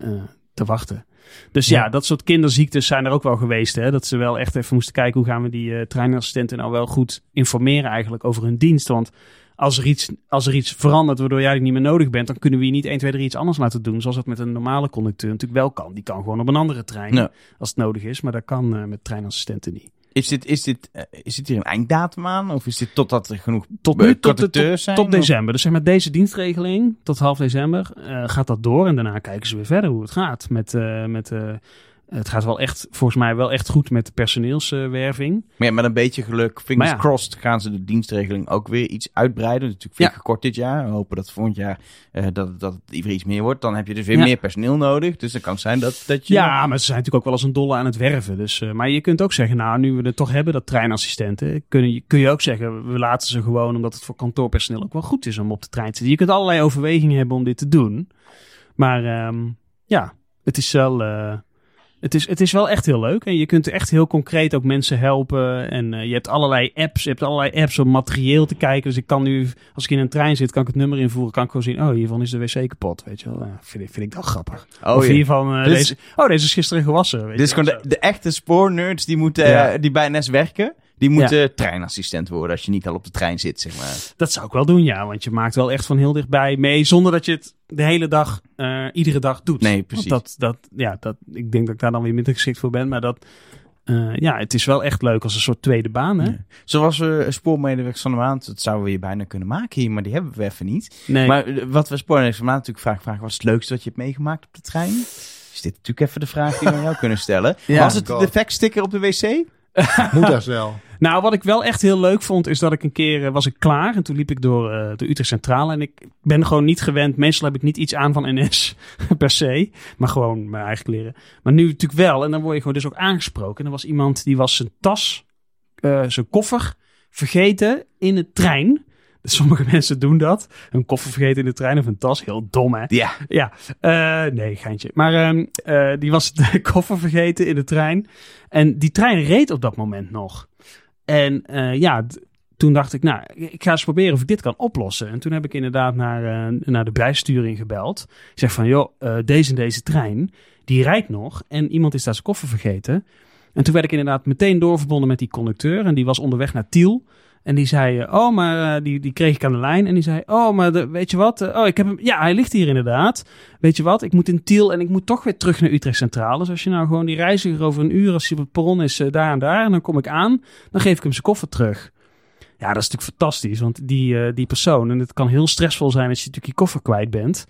uh, te wachten. Dus ja. dat soort kinderziektes zijn er ook wel geweest. Hè? Dat ze wel echt even moesten kijken hoe gaan we die uh, treinassistenten nou wel goed informeren eigenlijk over hun dienst. Want als er iets, als er iets verandert waardoor jij niet meer nodig bent, dan kunnen we je niet 1, 2, 3 iets anders laten doen. Zoals dat met een normale conducteur natuurlijk wel kan. Die kan gewoon op een andere trein als het nodig is. Maar dat kan uh, met treinassistenten niet. Is dit, is, dit, uh, is dit hier een einddatum aan? Of is dit totdat er genoeg tot, nu, tot, tot, tot, zijn? Tot december. Dus zeg maar deze dienstregeling, tot half december, uh, gaat dat door. En daarna kijken ze weer verder hoe het gaat met, uh, met het gaat wel echt, volgens mij wel echt goed met de personeelswerving. maar ja, met een beetje geluk, fingers ja. crossed, gaan ze de dienstregeling ook weer iets uitbreiden. Natuurlijk ja. gekort dit jaar. We hopen dat volgend jaar uh, dat, dat het iets meer wordt. Dan heb je dus weer meer personeel nodig. Dus dan kan het zijn dat, dat je... Ja, maar ze zijn natuurlijk ook wel eens een dolle aan het werven. Dus, uh, maar je kunt ook zeggen, nou, nu we het toch hebben, dat treinassistenten, kun je, kun je ook zeggen, we laten ze gewoon, omdat het voor kantoorpersoneel ook wel goed is om op de trein te zitten. Je kunt allerlei overwegingen hebben om dit te doen. Maar um, ja, het is wel... Uh, het is, het is wel echt heel leuk. En je kunt echt heel concreet ook mensen helpen. En uh, je hebt allerlei apps. Je hebt allerlei apps om materieel te kijken. Dus ik kan nu, als ik in een trein zit, kan ik het nummer invoeren. Kan ik gewoon zien, oh, hiervan is de wc kapot. Weet je wel. Ja, vind, vind ik dat grappig. Oh, of hiervan, uh, deze, oh, deze is gisteren gewassen. Weet dit is gewoon de, de, echte spoornerds die, moeten, ja. die bij NS werken. Die moeten ja. treinassistent worden als je niet al op de trein zit, zeg maar. Dat zou ik wel doen, ja. Want je maakt wel echt van heel dichtbij mee. Zonder dat je het de hele dag, uh, iedere dag doet. Nee, precies. Want dat, dat, ja, dat, ik denk dat ik daar dan weer minder geschikt voor ben. Maar dat, uh, ja, het is wel echt leuk als een soort tweede baan, hè? Ja. Zoals we uh, spoormedewerkers van de maand, dat zouden we je bijna kunnen maken hier, maar die hebben we even niet. Nee. Maar wat we spoormedewerkers van de maand natuurlijk vaak vragen, wat is het leukste wat je hebt meegemaakt op de trein? Is dit natuurlijk even de vraag die we aan jou kunnen stellen. ja, was het God. de factsticker op de wc? Moet dat wel. Nou, wat ik wel echt heel leuk vond, is dat ik een keer uh, was ik klaar. En toen liep ik door uh, de Utrecht Centrale. En ik ben gewoon niet gewend. Meestal heb ik niet iets aan van NS per se. Maar gewoon mijn eigen kleren. Maar nu natuurlijk wel. En dan word je gewoon dus ook aangesproken. En er was iemand die was zijn tas, uh, zijn koffer vergeten in de trein. Sommige mensen doen dat. Een koffer vergeten in de trein of een tas. Heel dom, hè? Ja. Ja. Uh, nee, geintje. Maar um, uh, die was de koffer vergeten in de trein. En die trein reed op dat moment nog. En uh, ja, toen dacht ik, nou, ik ga eens proberen of ik dit kan oplossen. En toen heb ik inderdaad naar, uh, naar de bijsturing gebeld. Ik zeg van, joh, uh, deze en deze trein, die rijdt nog. En iemand is daar zijn koffer vergeten. En toen werd ik inderdaad meteen doorverbonden met die conducteur. En die was onderweg naar Tiel. En die zei, oh, maar uh, die, die kreeg ik aan de lijn. En die zei, oh, maar de, weet je wat? Uh, oh, ik heb hem. Ja, hij ligt hier inderdaad. Weet je wat? Ik moet in Tiel en ik moet toch weer terug naar Utrecht Centraal. Dus als je nou gewoon die reiziger over een uur, als hij op het perron is, daar en daar. En dan kom ik aan, dan geef ik hem zijn koffer terug. Ja, dat is natuurlijk fantastisch. Want die, die persoon, en het kan heel stressvol zijn als je natuurlijk je koffer kwijt bent.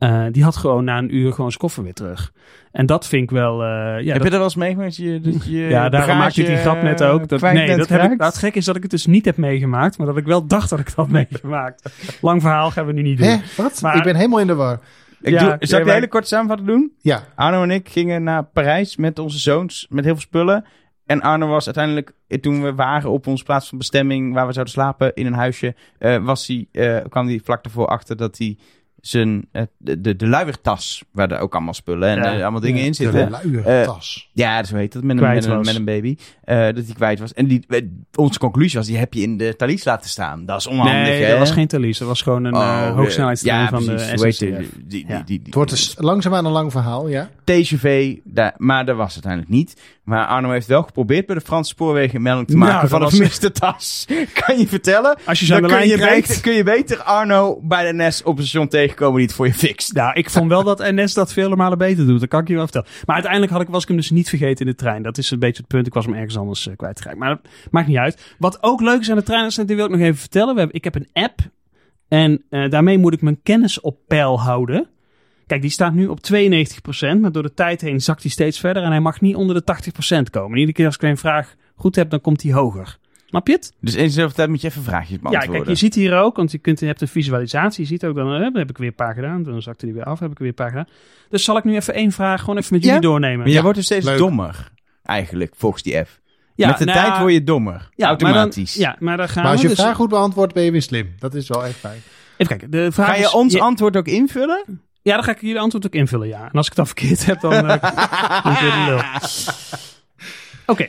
Eh, die had gewoon na een uur gewoon zijn koffer weer terug. En dat vind ik wel... eh, ja, Heb dat- je dat wel eens meegemaakt? Dat je, dat je ja, daarom maak je die grap net ook. Dat, nee, dat heb ik, nou, het gek is dat ik het dus niet heb meegemaakt, maar dat ik wel dacht dat ik dat had meegemaakt. Lang verhaal gaan we nu niet doen. Hè? Wat? Maar- ik ben helemaal in de war. Ik Ja, doe, zal ik maar- hele korte samenvatting doen? Ja. Arno en ik gingen naar Parijs met onze zoons, met heel veel spullen. En Arno was uiteindelijk, toen we waren op onze plaats van bestemming, waar we zouden slapen, in een huisje, eh, was hij, eh, kwam hij vlak ervoor achter dat hij zijn, eh, de, de, de luiertas, waar er ook allemaal spullen en Ja. eh, allemaal dingen Ja. in De zitten. luiere Eh, tas. Ja, zo heet dat, met een, met een, met een baby. eh, dat hij kwijt was. En die, onze conclusie was, die heb je in de talies laten staan. Dat is onhandig, nee, hè? dat was geen Thalys. Dat was gewoon een Oh, hoogsnelheidstrein ja, van precies. de SNCF. die- die- die- Ja. die- die- Het wordt dus langzaamaan een lang verhaal, ja. TGV, daar, maar dat was uiteindelijk niet. Maar Arno heeft wel geprobeerd bij de Franse spoorwegen melding te Nou, maken dat van een vermiste tas. kan je vertellen? Als je zo aan Dan de kun lijn je, krijgt... beter, kun je beter Arno bij de NS op een station tegenkomen die het voor je fixt. Nou, ik vond wel dat NS dat vele malen beter doet. Dat kan ik je wel vertellen. Maar uiteindelijk had ik, was ik hem dus niet vergeten in de trein. Dat is een beetje het punt. Ik was hem ergens anders eh, kwijtgeraakt. Maar dat maakt niet uit. Wat ook leuk is aan de trein, dat wil ik nog even vertellen. We hebben, ik heb een app. En eh, daarmee moet ik mijn kennis op peil houden. Kijk, die staat nu op 92%. Maar door de tijd heen zakt hij steeds verder. En hij mag niet onder de 80% komen. En iedere keer als ik een vraag goed heb, dan komt hij hoger. Snap je het? Dus eens zoveel tijd moet je even vraagjes Ja, beantwoorden. kijk, je ziet hier ook, want je, kunt, je hebt een visualisatie. Je ziet ook dan, eh, dan heb ik weer een paar gedaan. Dan zakte die weer af, heb ik weer een paar gedaan. Dus zal ik nu even één vraag gewoon even met jullie Ja? doornemen. Maar jij Ja, wordt dus steeds leuk. dommer, eigenlijk, volgens die app. Ja, Met de nou, tijd word je dommer, ja, automatisch. Maar dan, ja, maar daar gaan Maar als je dus- vraag goed beantwoordt, ben je weer slim. Dat is wel echt fijn. Even kijken, de vraag Ga je is- ons ja, antwoord ook invullen? Ja, dan ga ik jullie antwoord ook invullen, ja. En als ik het dan verkeerd heb, dan... eh. Oké.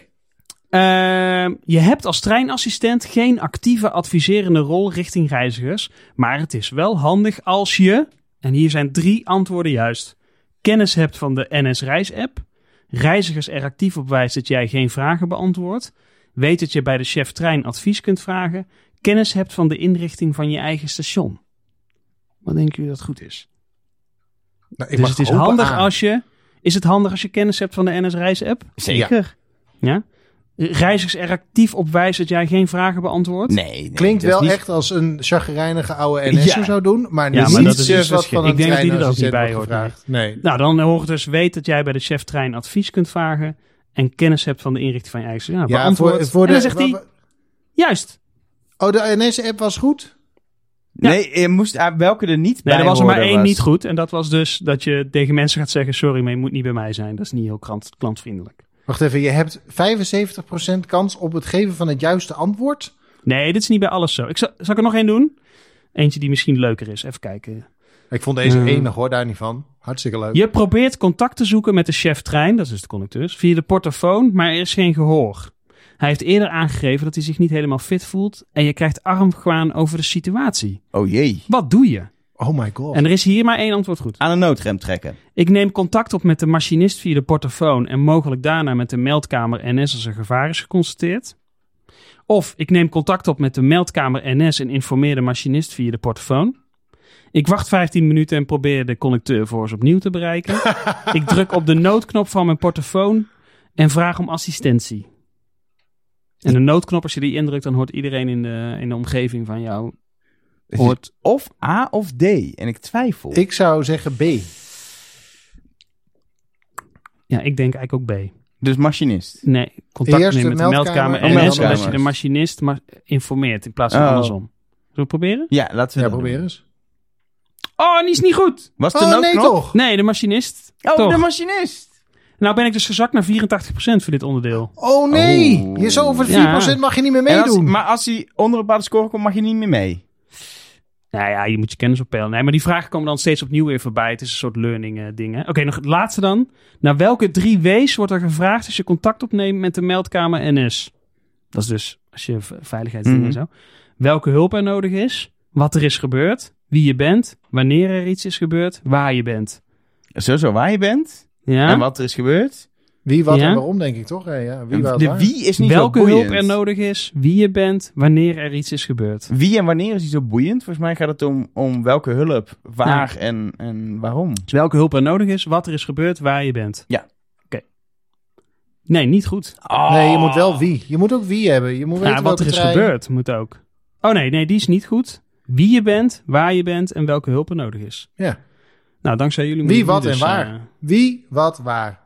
Ehm, je hebt als treinassistent geen actieve adviserende rol richting reizigers. Maar het is wel handig als je, en hier zijn drie antwoorden juist, kennis hebt van de NS Reis-app, reizigers er actief op wijst dat jij geen vragen beantwoordt, weet dat je bij de chef trein advies kunt vragen, kennis hebt van de inrichting van je eigen station. Wat denken jullie dat goed is? Nou, ik dus mag het is handig aan. als je. Is het handig als je kennis hebt van de NS Reis-app? Zeker. Ja. Reizigers er actief op wijst dat jij geen vragen beantwoordt? Nee, nee. Klinkt wel niet- echt als een chagrijnige oude NS'er Ja. zou doen, maar, Ja, niet maar dat is dus wat van ik denk dat die er ook niet bij hoort, gevraagd. Nee. Nou, dan hoort dus weet dat jij bij de chef trein advies kunt vragen. En kennis hebt van de inrichting van je eigen. Nou, Ja, beantwoord. voor, voor en de, dan zegt hij, juist. Oh, de NS-app was goed? Nee, je moest, ah, welke er niet Nee, bij er was er maar één was- niet goed. En dat was dus dat je tegen mensen gaat zeggen... sorry, maar je moet niet bij mij zijn. Dat is niet heel krant, klantvriendelijk. Wacht even, je hebt 75% kans op het geven van het juiste antwoord? Nee, dit is niet bij alles zo. Ik zal, zal ik er nog één doen? Eentje die misschien leuker is. Even kijken. Ik vond deze Hmm. enig hoor, daar niet van. Hartstikke leuk. Je probeert contact te zoeken met de chef trein, dat is dus de conducteur, via de portofoon, maar er is geen gehoor. Hij heeft eerder aangegeven dat hij zich niet helemaal fit voelt en je krijgt armgaan over de situatie. Oh jee. Wat doe je? Oh my god. En er is hier maar één antwoord goed. Aan een noodrem trekken. Ik neem contact op met de machinist via de portofoon en mogelijk daarna met de meldkamer NS als er gevaar is geconstateerd. Of ik neem contact op met de meldkamer NS en informeer de machinist via de portofoon. Ik wacht 15 minuten en probeer de conducteur voor eens opnieuw te bereiken. ik druk op de noodknop van mijn portofoon en vraag om assistentie. En de noodknop, als je die indrukt, dan hoort iedereen in de, in de omgeving van jou. Hoort, Of A of D. En ik twijfel. Ik zou zeggen B. ja, ik denk eigenlijk ook B. Dus machinist. Nee, contact Eerst nemen de met de meldkamer meldkamer en de zodat je de machinist maar informeert in plaats van Oh. andersom. Zullen we het proberen? Ja, laten we Ja, doen. eens. Oh, die is niet goed. Was de Oh nee noodknop? toch? Nee, de machinist. Oh, Toch. de machinist. Nou ben ik dus gezakt naar 84% voor dit onderdeel. Oh nee! Oh. Je zo over de Ja. 4% mag je niet meer als- meedoen. maar als hij onder een bepaalde score komt, mag je niet meer mee. Nou ja, je moet je kennis oppeilen. Nee, maar die vragen komen dan steeds opnieuw weer voorbij. Het is een soort learning eh, ding. hè. Oké, nog het laatste dan. Naar welke drie W's wordt er gevraagd als je contact opneemt met de meldkamer NS? Dat is dus als je veiligheidsdingen Mhm. en zo. Welke hulp er nodig is, wat er is gebeurd, wie je bent, wanneer er iets is gebeurd, waar je bent. Sowieso waar je bent. Ja? En wat er is gebeurd. Wie, wat Ja? en waarom, denk ik toch? Ja, ja. Wie, wat, de waar? wie is niet Welke zo hulp boeiend. er nodig is, wie je bent, wanneer er iets is gebeurd. Wie en wanneer is niet zo boeiend. Volgens mij gaat het om, om welke hulp, waar en, en waarom. Dus welke hulp er nodig is, wat er is gebeurd, waar je bent. Ja. Oké. Nee, niet goed. Nee, je moet wel wie. Je moet ook wie hebben. Je moet weten Ja, wat er is trein- gebeurd moet ook. Oh nee, nee, die is niet goed. Wie je bent, waar je bent en welke hulp er nodig is. Ja. Nou, dankzij jullie. moet Wie, wat dus, en waar? eh, Wie, wat, waar.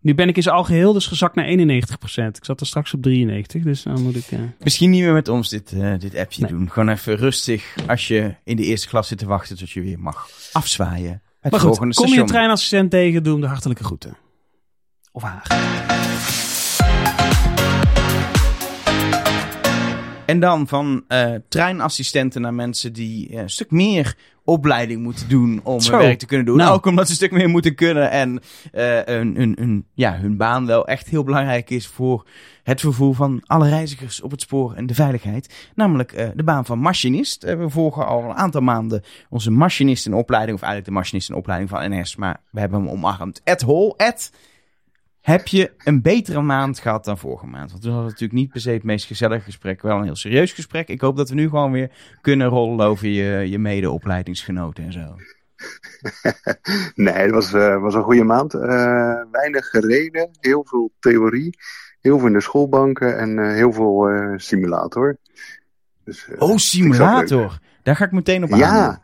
nu ben ik in zijn algeheel dus gezakt naar 91%. Ik zat er straks op 93, dus dan moet ik... eh, Misschien niet meer met ons dit, eh, dit appje Nee. doen. Gewoon even rustig als je in de eerste klas zit te wachten tot je weer mag afzwaaien. Het Maar goed, volgende kom je station. een treinassistent tegen, doe hem de hartelijke groeten. Of haar. En dan van eh, treinassistenten naar mensen die eh, een stuk meer opleiding moeten doen om Zo. hun werk te kunnen doen. Nou. Ook omdat ze een stuk meer moeten kunnen en eh, ja, hun baan wel echt heel belangrijk is voor het vervoer van alle reizigers op het spoor en de veiligheid. Namelijk de baan van machinist. We volgen al een aantal maanden onze machinist in opleiding, of eigenlijk de machinist in opleiding van NS, maar we hebben hem omarmd. Ed Hol, Ed, heb je een betere maand gehad dan vorige maand? Want toen hadden we natuurlijk niet per se het meest gezellige gesprek, wel een heel serieus gesprek. Ik hoop dat we nu gewoon weer kunnen rollen over je, je mede-opleidingsgenoten en zo. Nee, het was, eh, was een goede maand. Eh, weinig gereden, heel veel theorie, heel veel in de schoolbanken en eh, heel veel simulator. Dus, Oh, simulator. Daar ga ik meteen op aan. Ja,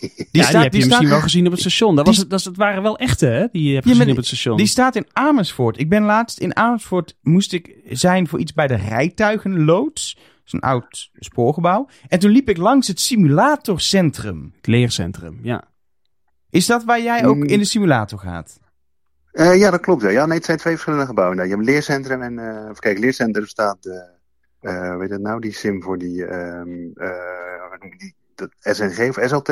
Die, ja, die staat, heb je misschien wel staat, gezien op het station. Dat, was, het- dat, waren wel echte, hè? Die je hebt Ja, gezien op het station. die staat in Amersfoort. Ik ben laatst in Amersfoort, moest ik zijn voor iets bij de rijtuigenloods. Dat is een oud spoorgebouw. En toen liep ik langs het simulatorcentrum. Het leercentrum, ja. Is dat waar jij ook Mm. in de simulator gaat? Eh, ja, dat klopt. Ja. ja, nee, het zijn twee verschillende gebouwen. Nou, je hebt een leercentrum en, eh even kijken, leercentrum staat, de, eh weet het nou, die sim voor die, ehm eh, je die, dat SNG of SLT.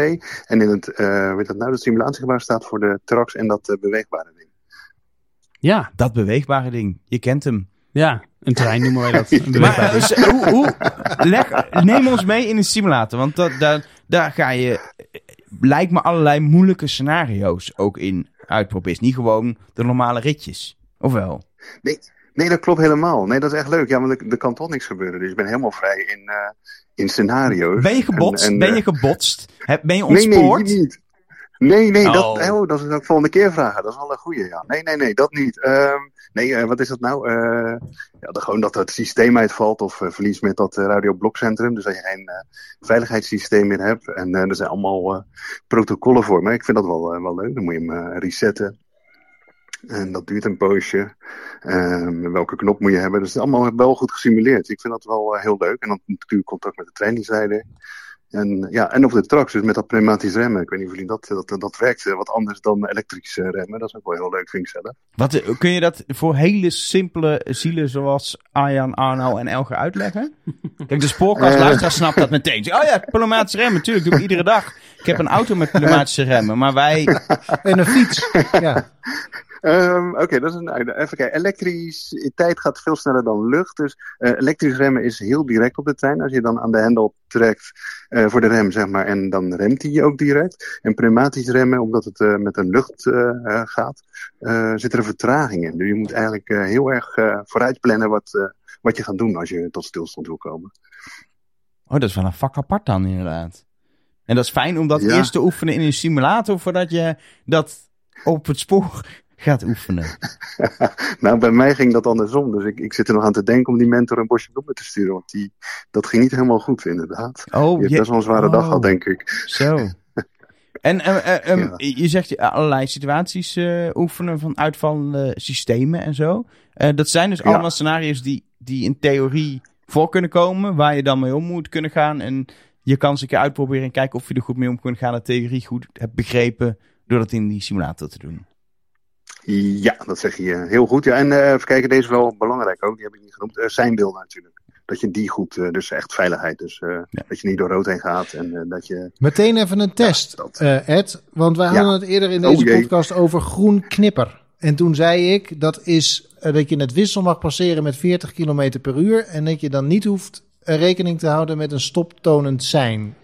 En in het, eh weet dat nou, het simulatiegebouw staat voor de trucks en dat eh, beweegbare ding. Ja, Dat beweegbare ding. Je kent hem. ja. Een trein noemen wij dat. Maar beweegbare eh, dus, hoe, hoe, leg, neem ons mee in een simulator. Want dat, daar, daar ga je, lijkt me allerlei moeilijke scenario's ook in uitproberen. Niet gewoon de normale ritjes. Of wel? Nee, nee, dat klopt helemaal. Nee, dat is echt leuk. Ja, want er, kan toch niks gebeuren. Dus ik ben helemaal vrij in, eh, in scenario's. Ben je gebotst? En- en, ben eh, je gebotst? Heb, ben je Nee, nee, ontspoord? die niet. Nee, nee, dat, Oh. oh, dat is ook volgende keer vragen. Dat is wel een goeie, ja. Nee, nee, nee, dat niet. Ehm, nee, eh, wat is dat nou? Eh, ja, de, gewoon dat het systeem uitvalt of eh, verlies met dat eh, radioblokcentrum. Dus dat je geen eh, veiligheidssysteem meer hebt. En eh, er zijn allemaal eh, protocollen voor. Maar ik vind dat wel, eh, wel leuk. Dan moet je hem eh, resetten. En dat duurt een poosje. Ehm, welke knop moet je hebben? Dus het is allemaal wel goed gesimuleerd. Ik vind dat wel eh, heel leuk. En dan natuurlijk contact met de trainingsleider. En, ja, en op de trucks, dus met dat pneumatisch remmen. Ik weet niet of jullie dat, dat, dat werkt eh, wat anders dan elektrisch remmen. Dat is ook wel heel leuk, vind ik zelf. Wat, eh, kun je dat voor hele simpele zielen zoals Arjan, Arno en Elge uitleggen? Kijk, de spoorkastluisteraar snapt dat meteen. Oh ja, pneumatische remmen, natuurlijk, doe ik iedere dag. Ik heb een auto met pneumatische remmen, maar wij... En een fiets. ja. Ehm, Oké, dat is een uitdaging. Even kijken. Elektrisch tijd gaat veel sneller dan lucht. Dus eh, elektrisch remmen is heel direct op de trein. Als je dan aan de hendel trekt eh, voor de rem, zeg maar, en dan remt hij ook direct. En pneumatisch remmen, omdat het eh, met een lucht eh, eh, gaat, eh, zit er een vertraging in. Dus je moet eigenlijk eh, heel erg eh, vooruit plannen wat, eh, wat je gaat doen als je tot stilstand wil komen. Oh, dat is wel een vak apart dan, inderdaad. En dat is fijn om dat Ja. eerst te oefenen in een simulator, voordat je dat op het spoor gaat oefenen. nou, bij mij ging dat andersom. Dus ik, ik zit er nog aan te denken om die mentor een bosje bloemen te sturen. Want die, dat ging niet helemaal goed, inderdaad. Oh, Je hebt best wel een zware dag oh. gehad, denk ik. Zo. En eh, eh, Ja. je zegt eh, allerlei situaties eh, oefenen van uitvallende systemen en zo. Eh, dat zijn dus Ja. allemaal scenario's die, die in theorie voor kunnen komen, waar je dan mee om moet kunnen gaan. En je kan ze een keer uitproberen en kijken of je er goed mee om kunt gaan. De theorie goed hebt begrepen door dat in die simulator te doen. Ja, dat zeg je eh, heel goed. Ja, en eh, even kijken, deze is wel belangrijk ook. Die heb ik niet genoemd. Uh, zijn beelden natuurlijk. Dat je die goed, uh, dus echt veiligheid. Dus uh, Ja. dat je niet door rood heen gaat. En uh, dat je. Meteen even een test, dat- eh, Ed. Want wij Ja. hadden het eerder in Oh, deze podcast over groen knipper. En toen zei ik, dat is eh, dat je het wissel mag passeren met 40 km per uur. En dat je dan niet hoeft eh, rekening te houden met een stoptonend sein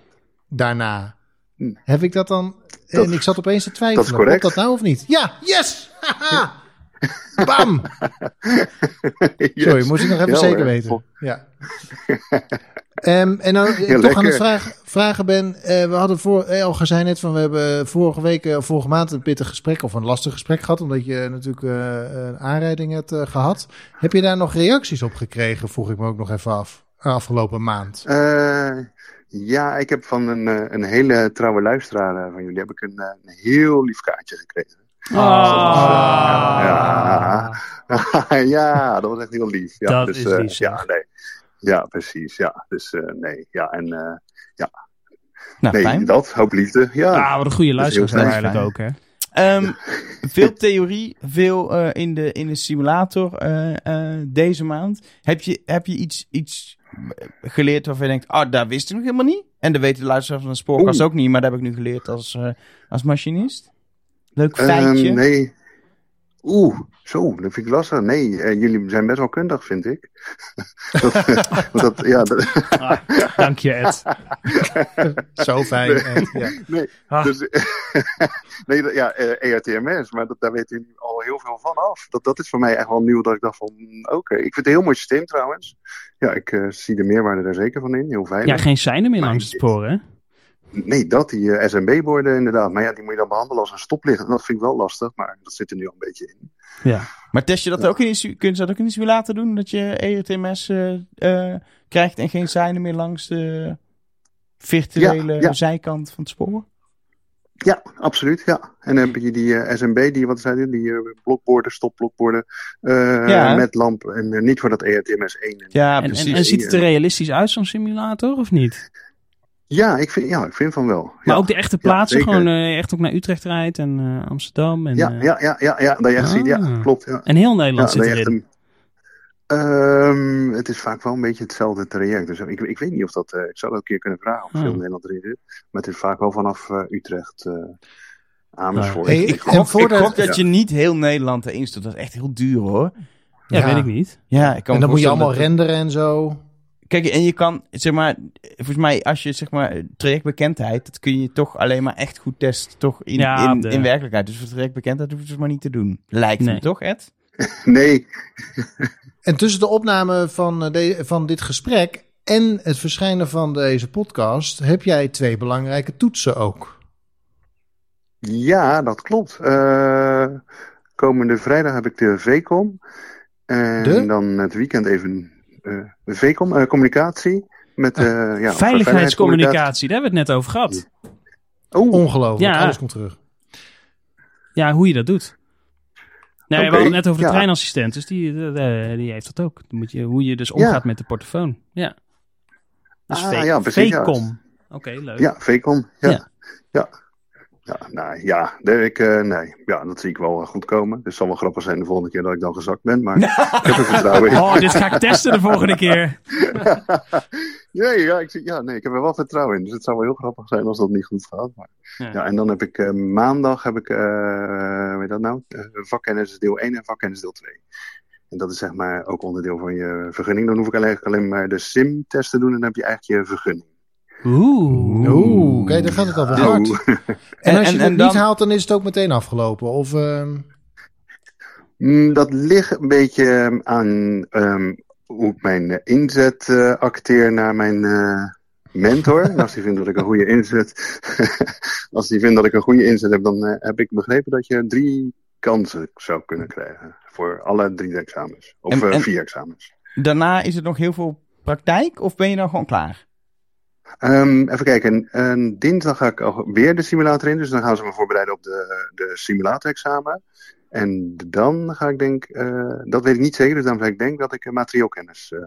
daarna. Hm. Heb ik dat dan... Dat- en ik zat opeens te twijfelen. dat is correct. Dat nou of niet? Ja, yes! Bam! Sorry, moest ik nog even Ja, zeker weten. Ja. Ehm, en dan ik Heel toch aan het vragen, vragen ben. eh, we hadden voor, eh, Elger zei net van we hebben vorige week, eh, vorige maand een pittig gesprek of een lastig gesprek gehad, omdat je natuurlijk eh, een aanrijding hebt eh, gehad. Heb je daar nog reacties op gekregen? Vroeg ik me ook nog even af. Afgelopen maand. Eh, Ja, ik heb van een, eh, een hele trouwe luisteraar eh, van jullie heb ik een, eh, een heel lief kaartje gekregen. Ah. Ja, ja, dat was echt heel lief. Ja, Dat dus, is eh, lief, ja, nee. ja, precies. Ja, dus eh, nee. Ja, en eh, Nou, nee, fijn. dat, hoop liefde. Ja. Ah, wat een goede luisteraar zijn eigenlijk fijn. ook, hè? Ehm, veel theorie, veel eh, in, de, in de simulator eh, eh, deze maand. Heb je, heb je iets, iets geleerd waarvan je denkt, ah, daar wist ik nog helemaal niet. En dat weten de luisteraars van de spoorkast ook niet, maar dat heb ik nu geleerd als, eh, als machinist. Leuk feitje. Ehm, nee. Oeh, zo, dat vind ik lastig. Nee, eh, jullie zijn best wel kundig, vind ik. dat, dat, ja, dat, Ah, dank je, Ed. Zo fijn. Ed, ja. nee, Ah. dus, nee, dat- ja, eh, ERTMS, maar dat, daar weten jullie al heel veel van af. Dat, dat is voor mij echt wel nieuw dat ik dacht van, oké. Ik vind het een heel mooi systeem trouwens. Ja, ik eh, zie de meerwaarde er zeker van in, heel veilig. Ja, geen seinen meer Maar langs het spoor, hè? Nee, dat, die eh, SMB-borden inderdaad. Maar ja, die moet je dan behandelen als een stoplicht. En dat vind ik wel lastig, maar dat zit er nu al een beetje in. Ja. Maar test je dat ook in kun je dat ook in de simulator doen? Dat je ERTMS eh, eh, krijgt en geen seinen meer langs de virtuele Ja, ja. zijkant van het spoor? Ja, absoluut, ja. En dan heb je die SMB, die, wat zei je, die blokborden, stopblokborden, eh, Ja. met lamp. En niet voor dat ERTMS 1. Ja, En, en, precies. en ziet het er realistisch uit, zo'n simulator, of niet? Ja, ik vind, ja, ik vind van wel. Maar ja. ook de echte plaatsen, gewoon eh, echt ook naar Utrecht rijdt en eh, Amsterdam. En, ja, eh, ja, ja, ja, ja, dat je echt ziet, ja, Ah. klopt. Ja. en heel Nederland zit erin. een- Ehm, het is vaak wel een beetje hetzelfde traject. Dus ik, ik weet niet of dat. eh, ik zou dat een keer kunnen vragen of Ah. veel Nederland erin zit. Maar het is vaak wel vanaf eh, Utrecht, eh Amersfoort. Hey, Ik ik dat je niet heel Nederland erin stort. Dat is echt heel duur hoor. Ja, Ja. weet ik niet. Ja, ik kan En dan moet je allemaal renderen en zo. Kijk, en je kan, zeg maar, volgens mij, als je, zeg maar, trajectbekendheid, dat kun je toch alleen maar echt goed testen, toch in, Ja, in, de- in werkelijkheid. Dus voor trajectbekendheid hoef je het maar niet te doen. Lijkt me Nee. toch, Ed? Nee, En tussen de opname van, eh, de, van dit gesprek en het verschijnen van deze podcast heb jij twee belangrijke toetsen ook. Ja, dat klopt. Eh, komende vrijdag heb ik de VCOM. En De? dan het weekend even VCOM, eh, communicatie. Met, eh ja, Veiligheidscommunicatie, daar hebben we het net over gehad. Oh, Ongelooflijk, Ja. alles komt terug. Ja, hoe je dat doet. Nee, we Oké, hadden het net over de ja. treinassistent, dus die, eh, die heeft dat ook. Dan moet je, hoe je dus omgaat met de portofoon. Ja. Dus Ah, ja, precies. VCOM. Oké, leuk. ja, VCOM. Ja. Ja. Ja. nou ja, ik, eh, nee, ja, dat zie ik wel eh, goed komen. Dus het zal wel grappig zijn de volgende keer dat ik dan gezakt ben. Maar ik heb er vertrouwen in. Oh, dit ga ik testen de volgende keer. ja, ja, ik, ja, nee, ik heb er wel vertrouwen in. Dus het zou wel heel grappig zijn als dat niet goed gaat. Maar, Ja. ja. en dan heb ik eh, maandag heb ik, hoe heet dat nou? Vakkennis deel 1 en vakkennis deel 2. En dat is zeg maar ook onderdeel van je vergunning. Dan hoef ik eigenlijk alleen maar de sim-test te doen en dan heb je eigenlijk je vergunning. Oeh. Oeh, kijk, daar gaat het alweer hard. Oeh. En als je en- het en dan- niet haalt, dan is het ook meteen afgelopen. Of, ehm, Mm, Dat ligt een beetje ehm, aan ehm, hoe ik mijn eh, inzet eh, acteer naar mijn eh, mentor. En als die vindt dat ik een goede inzet, als die vindt dat ik een goede inzet heb, dan heb ik begrepen dat je drie kansen zou kunnen krijgen voor alle drie examens. Of En- vier examens. Daarna is het nog heel veel praktijk, of ben je dan gewoon klaar? Ehm, even kijken. En dinsdag ga ik weer de simulator in. Dus dan gaan ze me voorbereiden op de, de simulator-examen. En dan ga ik denk, eh, dat weet ik niet zeker, dus dan ga ik denk dat ik uh, materiaalkennis. eh,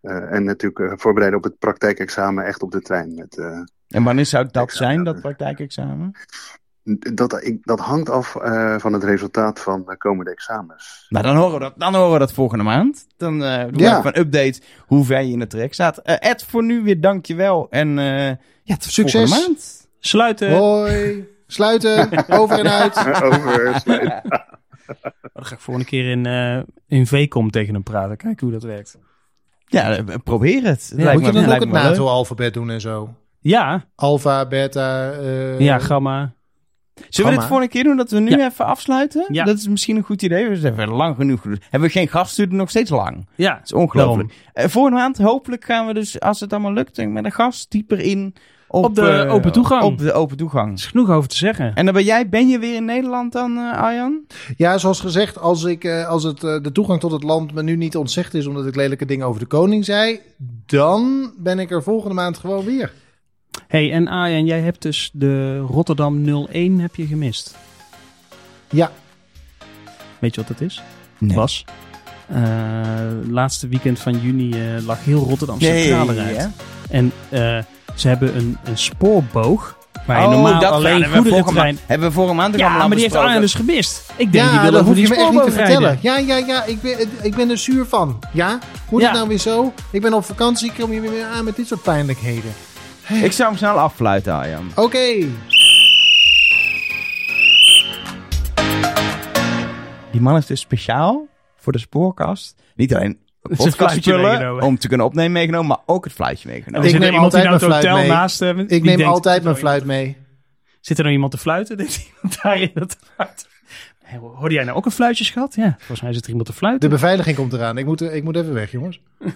eh, en natuurlijk eh, voorbereiden op het praktijkexamen echt op de trein. Met, eh, En wanneer zou dat Examen. zijn, dat praktijkexamen? Dat, ik, dat hangt af eh, van het resultaat van de komende examens. Nou, dan horen we dat, dan horen we dat volgende maand. Dan eh doen we Ja. even een update hoe ver je in het traject staat. Eh, Ed, voor nu weer dankjewel. En eh ja, tot Succes. volgende maand. Sluiten. hoi, sluiten, over en uit. Over sluit. Oh, dan ga ik volgende keer in, eh in VCOM tegen hem praten. Kijken hoe dat werkt. Ja, probeer het. Ja, Moet je dan ook het. NATO-alfabet doen en zo? Ja, Alpha, beta, eh, ja, gamma. Zullen we dit Gamma. volgende keer doen dat we nu Ja. even afsluiten? Ja. Dat is misschien een goed idee. We hebben lang genoeg gedaan. Hebben we geen gast, duurt het nog steeds lang. Ja, Dat is ongelooflijk. Eh, volgende maand hopelijk gaan we dus, als het allemaal lukt, met een gast dieper in op, Op de eh, open toegang. Op de open toegang. Er is genoeg over te zeggen. En dan ben jij, ben je weer in Nederland dan, eh, Arjan? Ja, zoals gezegd, als, ik, eh, als het, de toegang tot het land me nu niet ontzegd is omdat ik lelijke dingen over de koning zei, dan ben ik er volgende maand gewoon weer. Hey, en Arjen, jij hebt dus de Rotterdam 01 heb je gemist. Ja, Weet je wat dat is? Nee. Was. Eh, laatste weekend van juni eh, lag heel Rotterdam Centraal Nee, eruit. En eh, ze hebben een, een spoorboog. Waar je Oh, normaal dat alleen hebben we vorige goederentrein... maand- Hebben we vorige maand ook Ja, allemaal maar die heeft. Arjen dus gemist. Ik denk ja dat die je me echt niet te vertellen. Ja, ja, ja, ik ben, ik ben er zuur van. Ja? Moet Ja. het nou weer zo? Ik ben op vakantie, kom je weer aan met dit soort pijnlijkheden. Ik zou hem snel affluiten, Arjan. Oké. Die man heeft dus speciaal voor de spoorkast niet alleen podcastspullen meegenomen. om te kunnen opnemen meegenomen, maar ook het fluitje En meegenomen. Ik zit er neem altijd nou het mijn hotel fluit mee. naast. Ik neem denkt, altijd mijn fluit mee. Zit er nou iemand te fluiten? Denkt iemand fluit? Hey, Hoorde jij nou ook een fluitje, schat? Ja, volgens mij zit er iemand te De fluiten. beveiliging komt eraan. Ik moet, ik moet even weg, jongens.